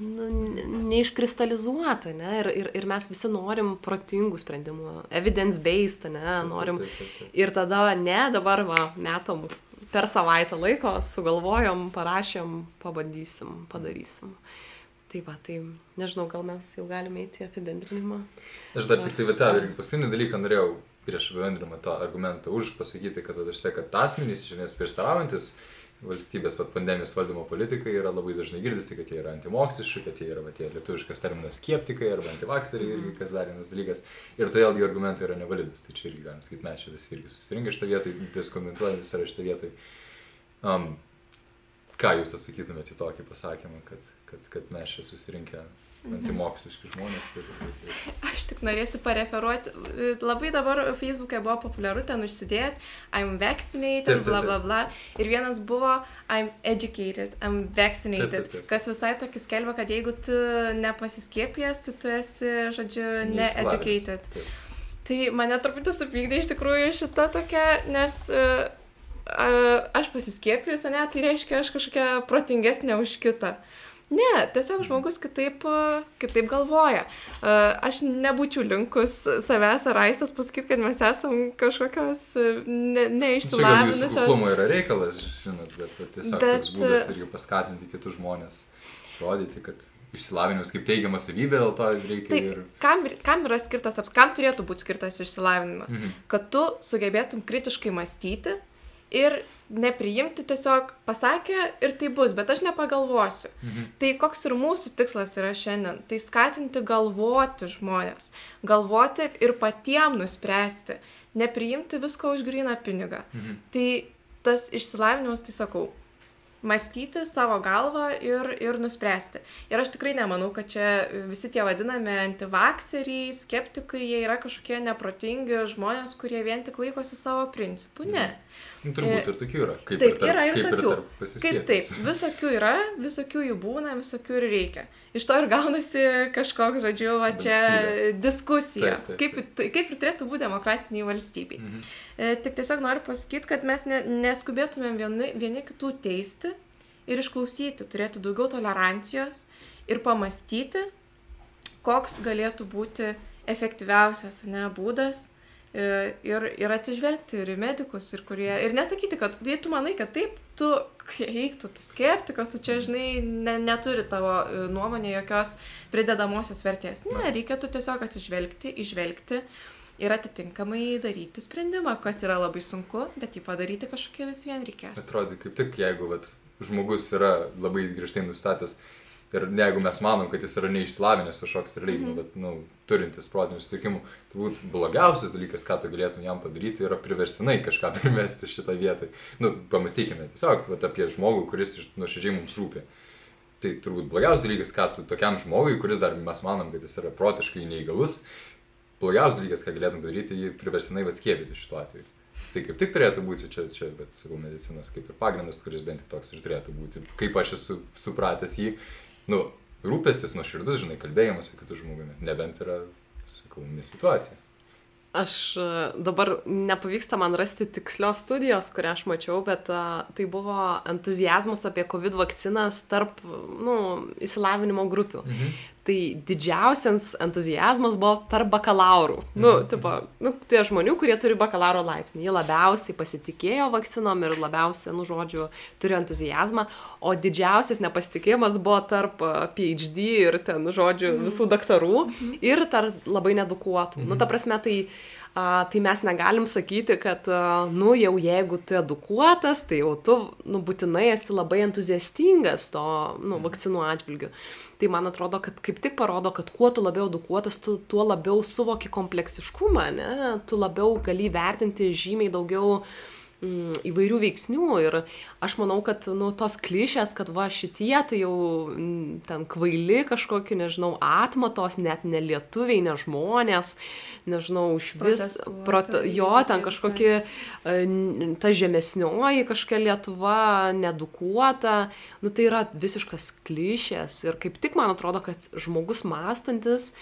nu, neiškristalizuota, ne? Ir, ir, ir mes visi norim protingų sprendimų, evidence-based, ne? Norim. Ir tada, ne, dabar, va, metom per savaitę laiko, sugalvojom, parašėm, pabandysim, padarysim. Tai va, tai nežinau, gal mes jau galime įti apibendrinimą. Aš dar tik tai vietą irgi paskutinį dalyką norėjau prieš apibendrimą to argumentą už pasakyti, kad aš sakau, kad asmenys iš esmės prieštaraujantis valstybės vat, pandemijos valdymo politikai yra labai dažnai girdisi, kad jie yra antimoksliški, kad jie yra va, tie lietuviškas terminas skeptikai arba antivakseriai irgi, kas dar vienas dalykas. Ir todėl jų argumentai yra nevalidus. Tai čia irgi galim sakyti, mes čia visi irgi susirinkę šitą vietą, diskomentuojantis yra šitą vietą. Um, ką jūs atsakytumėte į tokį pasakymą, kad, kad, kad mes čia susirinkę antimoksliški žmonės. Ir, ir, ir. Aš tik norėsiu pareferuoti. Labai dabar Facebook'e buvo populiaru ten užsidėti I'm vaccinated, bla bla bla. Ir vienas buvo I'm educated, I'm vaccinated. Taip, taip, taip. Kas visai tokį skelbia, kad jeigu tu nepasiskiepijęs, tai tu esi, žodžiu, ne-educated. Tai mane truputį supykdė iš tikrųjų šita tokia, nes uh, uh, aš pasiskiepijus, ne, tai reiškia, aš kažkokia protingesnė už kitą. Ne, tiesiog žmogus kitaip, kitaip galvoja. Uh, aš nebūčiau linkus savęs ar aistas pasakyti, kad mes esam kažkokios uh, ne, neišsilavinusios. kuklumo yra reikalas, žinot, bet, bet tiesiog Bet, toks būdas e, irgi paskatinti kitus žmonės, rodyti, kad išsilavinimas kaip teigiama savybė, dėl to reikia Taip, ir... kam, kam yra skirtas, kam turėtų būti skirtas išsilavinimas? Mhm. Kad tu sugebėtum kritiškai mąstyti ir nepriimti tiesiog pasakė ir tai bus, bet aš nepagalvosiu. Mhm. Tai koks ir mūsų tikslas yra šiandien? Tai skatinti galvoti žmonės, galvoti ir patiem nuspręsti, nepriimti visko už gryną pinigą. Mhm. Tai tas išsilavinimas, tai sakau, mąstyti savo galvą ir, ir nuspręsti. Ir aš tikrai nemanau, kad čia visi tie vadinami antivakseriai, skeptikai, jie yra kažkokie neprotingi žmonės, kurie vien tik laikosi savo principų. Ne. Nu, turbūt ir tokių yra. Kaip E, Taip, ir tarp, yra ir kaip tokių. Ir Kaip taip, visokių yra, visokių jų būna, visokių ir reikia. Iš to ir gaunasi kažkoks, žodžiu, va čia Valstybė. diskusija. Taip, taip, Kaip, tai- kaip ir turėtų būti demokratiniai valstybei. Mhm. E, tik tiesiog noriu pasakyti, kad mes ne, neskubėtumėm vieni, vieni kitų teisti ir išklausyti, turėti daugiau tolerancijos ir pamastyti, koks galėtų būti efektyviausias ne, būdas e, ir, ir atsižvelgti ir į medikus, ir, kurie, ir nesakyti, kad jei tu manai, kad taip, tu eiktų, tu skeptikas, tu čia, žinai, ne, neturi tavo e, nuomonė jokios pridedamosios vertės. Ne, reikėtų tiesiog atsižvelgti, išvelgti ir atitinkamai daryti sprendimą, kas yra labai sunku, bet jį padaryti kažkokie vis vien reikės. Atrodo, kaip tik jeigu vat, žmogus yra labai griežtai nustatęs ir jeigu mes manom, kad jis yra neišsilavinęs kažkoks realiai, mm Mhm. -hmm. nu, turintis protinių sutrikimų, turbūt blogiausias dalykas, ką tu galėtum jam padaryti, yra priversinai kažką <laughs> primesti šitą vietą. Nu, pamastykime tiesiog vat, apie žmogų, kuris nuoširdžiai mums rūpi. Tai turbūt blogiausias dalykas, ką tu tokiam žmogui, kuris dar mes manom, kad jis yra protiškai neįgalus, blogiausias dalykas, ką galėtum daryti, jį priversinai vaskiepyti šituo atveju. Tai kaip tik turėtų būti čia, čia, bet sakau, medicinos kaip ir pagrindas, kuris bent jau toks ir turėtų būti. Kaip aš esu supratęs jį, nu, rūpestis nuoširdus, žinai, kalbėjimas su kitu žmogumi, nebent yra, sakau, situacija. Aš e, dabar nepavyksta man rasti tikslios studijos, kurią aš mačiau, bet a, tai buvo entuzijazmas apie COVID vakcinas tarp, nu, įsilavinimo grupių. Mhm. Tai didžiausias entuzijazmas buvo tarp bakalaurų. Nu, tipo, nu, tie žmonių, kurie turi bakalauro laipsnį. Jie labiausiai pasitikėjo vakcinom ir labiausiai, nu, žodžiu, turi entuzijazmą. O didžiausias nepasitikėjimas buvo tarp PhD ir ten, žodžiu, visų daktarų ir tarp labai nedukuotų. Nu, ta prasme, tai A, tai mes negalim sakyti, kad, a, nu, jau jeigu tu edukuotas, tai jau tu, nu, būtinai esi labai entuziastingas to, nu, vakcinų atžvilgiu. Tai man atrodo, kad kaip tik parodo, kad kuo tu labiau edukuotas, tu tuo labiau suvoki kompleksiškumą, ne? Tu labiau gali vertinti žymiai daugiau mm, įvairių veiksnių ir aš manau, kad nu, tos klišės, kad va šitie tai jau mm, ten kvaili kažkokie, nežinau, atmatos, net ne lietuviai, ne žmonės, nežinau, iš vis, prote, jo, ten kažkokie, ta žemesnioji kažkokia Lietuva, nedukuota, nu tai yra visiškas klišės ir kaip tik man atrodo, kad žmogus mąstantis,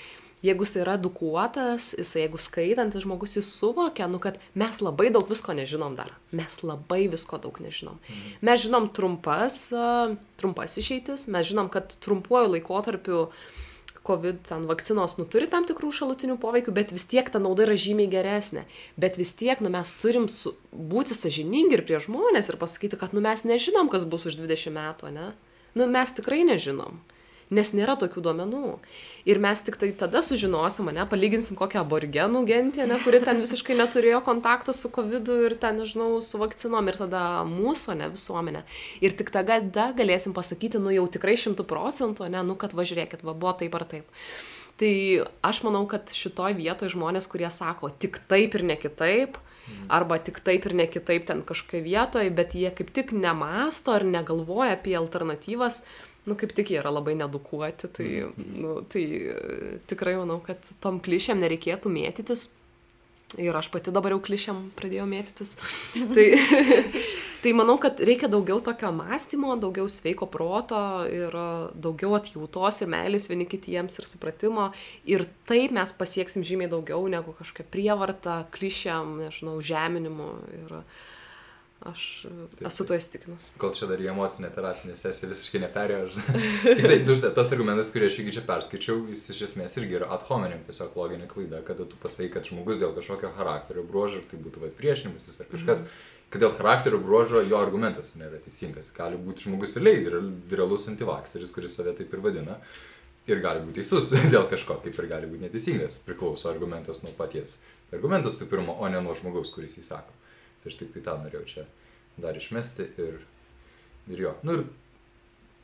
jeigu jis yra edukuotas, jis jeigu skaitantis žmogus, jis suvokia, nu, kad mes labai daug visko nežinom dar. Mes labai visko daug nežinom. Mes žinom trumpas, trumpas išeitis, mes žinom, kad trumpuoju laikotarpiu COVID ten vakcinos nu turi tam tikrų šalutinių poveikių, bet vis tiek ta nauda yra žymiai geresnė. Bet vis tiek, nu mes turim su, būti sažiningi ir prie žmonės ir pasakyti, kad nu mes nežinom, kas bus už 20 metų, ne? Nu mes tikrai nežinom. Nes nėra tokių duomenų. Ir mes tik tai tada sužinosim, ne, palyginsim kokią aborigenų gentį, ne, kuri ten visiškai neturėjo kontakto su COVID ir ten, nežinau, su vakcinom ir tada mūsų, ne, visuomenė. Ir tik tada galėsim pasakyti, nu jau tikrai šimtų procentų, ne, nu kad važiuokit, va buvo taip ar taip. Tai aš manau, kad šitoj vietoj žmonės, kurie sako tik taip ir ne kitaip, arba tik taip ir ne kitaip ten kažkokia vietoje, bet jie kaip tik nemasto ar negalvoja apie alternatyvas, nu, kaip tik jie yra labai nedukuoti, tai, nu, tai e, tikrai manau, kad tom klišėm nereikėtų mėtytis. Ir aš pati dabar jau klišiam pradėjau mėtytis. <laughs> tai, tai manau, kad reikia daugiau tokio mąstymo, daugiau sveiko proto ir daugiau atjautos ir meilės vieni kitiems ir supratimo. Ir taip mes pasieksim žymiai daugiau negu kažkokia prievarta, klišiam, nežinau, žeminimu. Ir, Aš taip, esu tuo įstikinus. Kol čia dar į emocinę terapinę sesiją visiškai neperėjo. <laughs> Tik tai, dusia, tas argumentas, kurį aš iki čia perskaičiau, jis iš esmės irgi yra ad hominem tiesiog loginė klaida, kada tu pasakai, kad žmogus dėl kažkokio charakterio bruožo, ar tai būtų va, priešinimasis ar kažkas, mhm. Kad dėl charakterio bruožo jo argumentas nėra teisingas. Gali būti žmogus realiai realus antivakseris, kuris save taip ir vadina. Ir gali būti teisus <laughs> dėl kažko, kaip ir gali būti neteisingas. Priklauso argumentas nuo paties. Argumentas tai pirmo, o ne nuo žmogaus, kuris jį sako. Tai aš tik tai tą norėjau čia dar išmesti ir, ir jo. Nu ir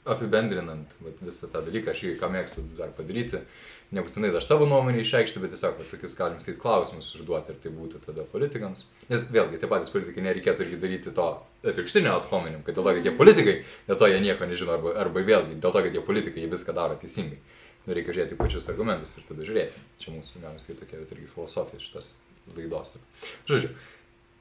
apibendrinant vat, visą tą dalyką, aš jį ką mėgstu dar padaryti, nebūtinai dar savo nuomonę išreikšti, bet tiesiog vat, tokius galim sakyti klausimus užduoti ir tai būtų tada politikams. Nes vėlgi, tie patys politikai nereikėtų irgi daryti to atvirkštinio athominim, kad dėl to, kad jie politikai, dėl to jie nieko nežino, arba, arba vėlgi dėl to, kad jie politikai, jie viską daro teisingai. Nu, reikia žiūrėti pačius argumentus ir tada žiūrėti. Čia mūsų, galima sakyti, tokia irgi filosofija šitas laidos. Žodžiu,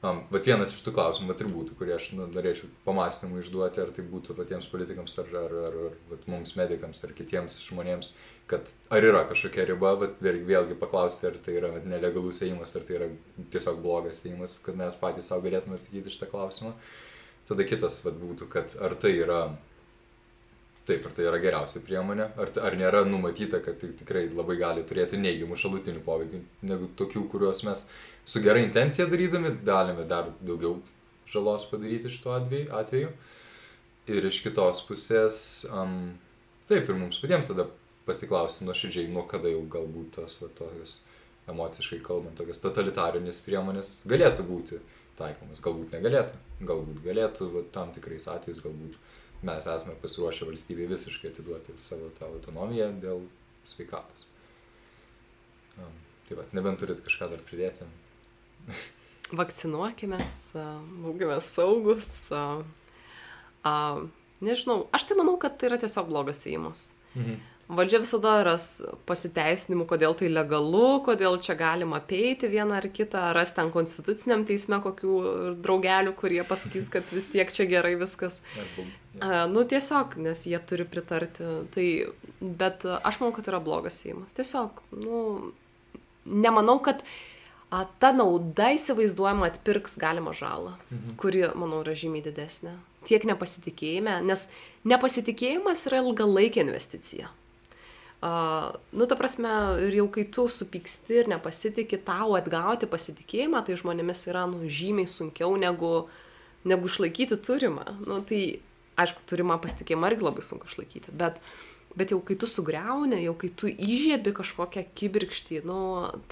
Um, vat vienas iš tų klausimų atributų, kurie aš nu, norėčiau pamastymų išduoti, ar tai būtų patiems politikams, ar, ar, ar, ar vat, mums medikams, ar kitiems žmonėms, kad ar yra kažkokia riba, vat, vėlgi paklausti, ar tai yra vat, nelegalus įėjimas, ar tai yra tiesiog blogas įėjimas, kad mes patys savo galėtume atsakyti šitą klausimą. Tada kitas vat, būtų, kad ar tai yra Taip, ar tai yra geriausia priemonė, ar, ar nėra numatyta, kad tai tikrai labai gali turėti neigiamų šalutinių poveikių, negu tokių, kuriuos mes su gera intencija darydami galime dar daugiau žalos padaryti šituo atveju. Ir iš kitos pusės, um, taip, ir mums patiems tada pasiklausti nuoširdžiai, nuo kada jau galbūt tos va, tokios emociškai kalbant, tokios totalitarinės priemonės galėtų būti taikomas, galbūt negalėtų, galbūt galėtų, va, tam tikrais atvejais galbūt mes esame pasiruošę valstybei visiškai atiduoti savo tą autonomiją dėl sveikatos. Um, tai va, nebent turit kažką dar pridėti. <laughs> Vakcinuokime, būkime saugus. A, a, nežinau, aš tai manau, kad tai yra tiesiog blogas įimas. Mhm valdžia visada ras pasiteisinimų, kodėl tai legalu, kodėl čia galima apeiti vieną ar kitą, ras ten konstituciniam teisme kokių draugelių, kurie pasakys, kad vis tiek čia gerai viskas. A, nu tiesiog, nes jie turi pritarti. Tai, bet aš manau, kad yra blogas įimas. Tiesiog, nu, nemanau, kad a, ta nauda įsivaizduojama atpirks galimą žalą, mhm. kuri, manau, yra žymiai didesnė. Tiek nepasitikėjime, nes nepasitikėjimas yra ilgalaikė investicija. Uh, nu, ta prasme, ir jau kai tu supyksti ir nepasitikė, tau atgauti pasitikėjimą, tai žmonėmis yra, nu, žymiai sunkiau negu, negu išlaikyti turimą. Nu, tai, aišku, turimą pasitikėjimą irgi labai sunku išlaikyti, bet, bet jau kai tu sugriauni, jau kai tu įžiebi kažkokią kibirkštį, nu,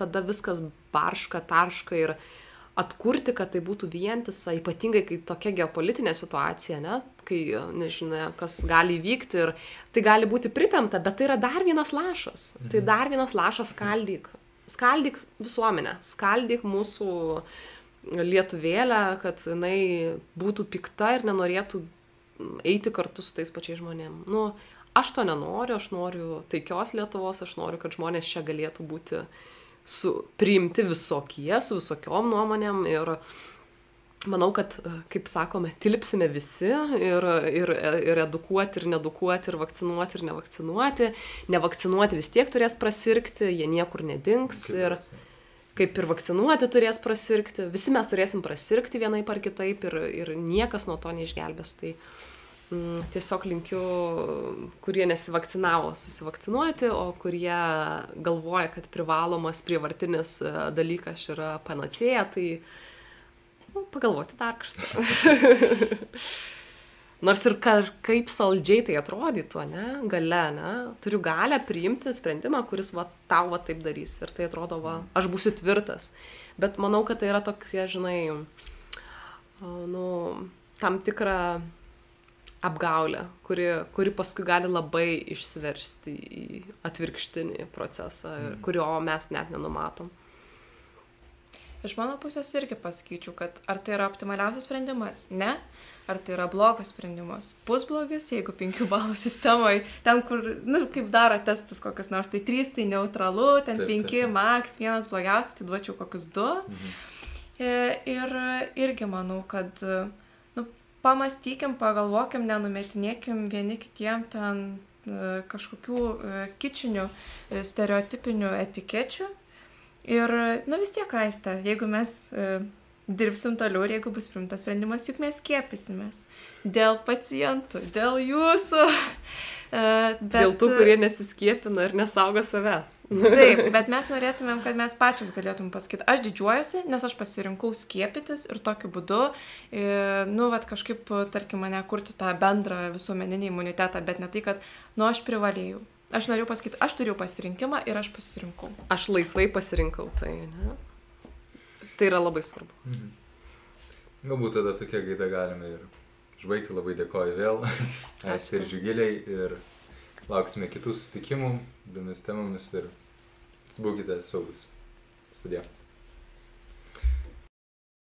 tada viskas barška, tarška ir, uh, atkurti, kad tai būtų vientisa, ypatingai kai tokia geopolitinė situacija, ne, kai nežinia, kas gali įvykti ir tai gali būti pritemta, bet tai yra dar vienas lašas. Tai mhm. Dar vienas lašas skaldyk. Skaldyk visuomenę, skaldyk mūsų lietuvėlę, kad jinai būtų pikta ir nenorėtų eiti kartu su tais pačiais žmonėmis. Nu, aš to nenoriu, aš noriu taikios Lietuvos, aš noriu, kad žmonės čia galėtų būti su, priimti visokie, su visokiom nuomonėm ir manau, kad, kaip sakome, tilpsime visi ir, ir, ir edukuoti, ir nedukuoti, ir vakcinuoti, ir nevakcinuoti. Nevakcinuoti vis tiek turės prasirgti, jie niekur nedings. Ir kaip ir vakcinuoti turės prasirgti, visi mes turėsim prasirgti vienaip ar kitaip ir, ir niekas nuo to neišgelbės. Tai, uh, tiesiog linkiu, kurie nesivakcinavo, susivakcinuoti, o kurie galvoja, kad privalomas prievartinis e, dalykas yra panacėja, tai nu, pagalvoti dar kartą. <laughs> Nors ir ka, kaip saldžiai tai atrodytų, ne, gale, ne, turiu galę priimti sprendimą, kuris va, tau va taip darys. Ir tai atrodo, va, aš būsiu tvirtas. Bet manau, kad tai yra tokia, žinai, nu, tam tikra apgaulė, kuri, kuri paskui gali labai išsiversti į atvirkštinį procesą, mm. kurio mes net nenumatom. Iš mano pusės irgi pasakyčiau, kad ar tai yra optimaliausias sprendimas? Ne. Ar tai yra blogas sprendimas? Pusblogis, jeigu penkių balų sistemoje, ten kur, na, nu, kaip daro testus kokius nors, tai trys tai neutralu, ten taip, penki, taip, taip. max, vienas blogiausias, tai duočiau kokius du. Mhm. E, ir irgi manau, kad, pamastykim, pagalvokim, nenumetinėkim vieni kitiem ten e, kažkokių e, kičinių, stereotipinių etikečių Ir, nu vis tiek, Aiste, jeigu mes e, dirbsim toliau ir jeigu bus primtas sprendimas, juk mes skiepysimės. Dėl pacientų, dėl jūsų. E, bet, dėl tų, kurie nesiskiepina ir nesaugo savęs. <laughs> Taip, bet mes norėtumėm, kad mes pačius galėtum pasakyti, aš didžiuojuosi, nes aš pasirinkau skiepytis ir tokiu būdu, nu, vad kažkaip, tarkim, mane kurti tą bendrą visuomeninį imunitetą, bet ne tai, kad, nu, aš privalėjau. Aš noriu pasakyti, aš turiu pasirinkimą ir aš pasirinkau. Aš laisvai pasirinkau tai, ne? Tai yra labai svarbu. Mhm. Galbūt tada tokia gaida galime ir užbaigti. Labai dėkoju vėl, Aistė ir Žygiliai. Ir lauksime kitų susitikimų, įdomis temomis ir būkite saugus. Sudė.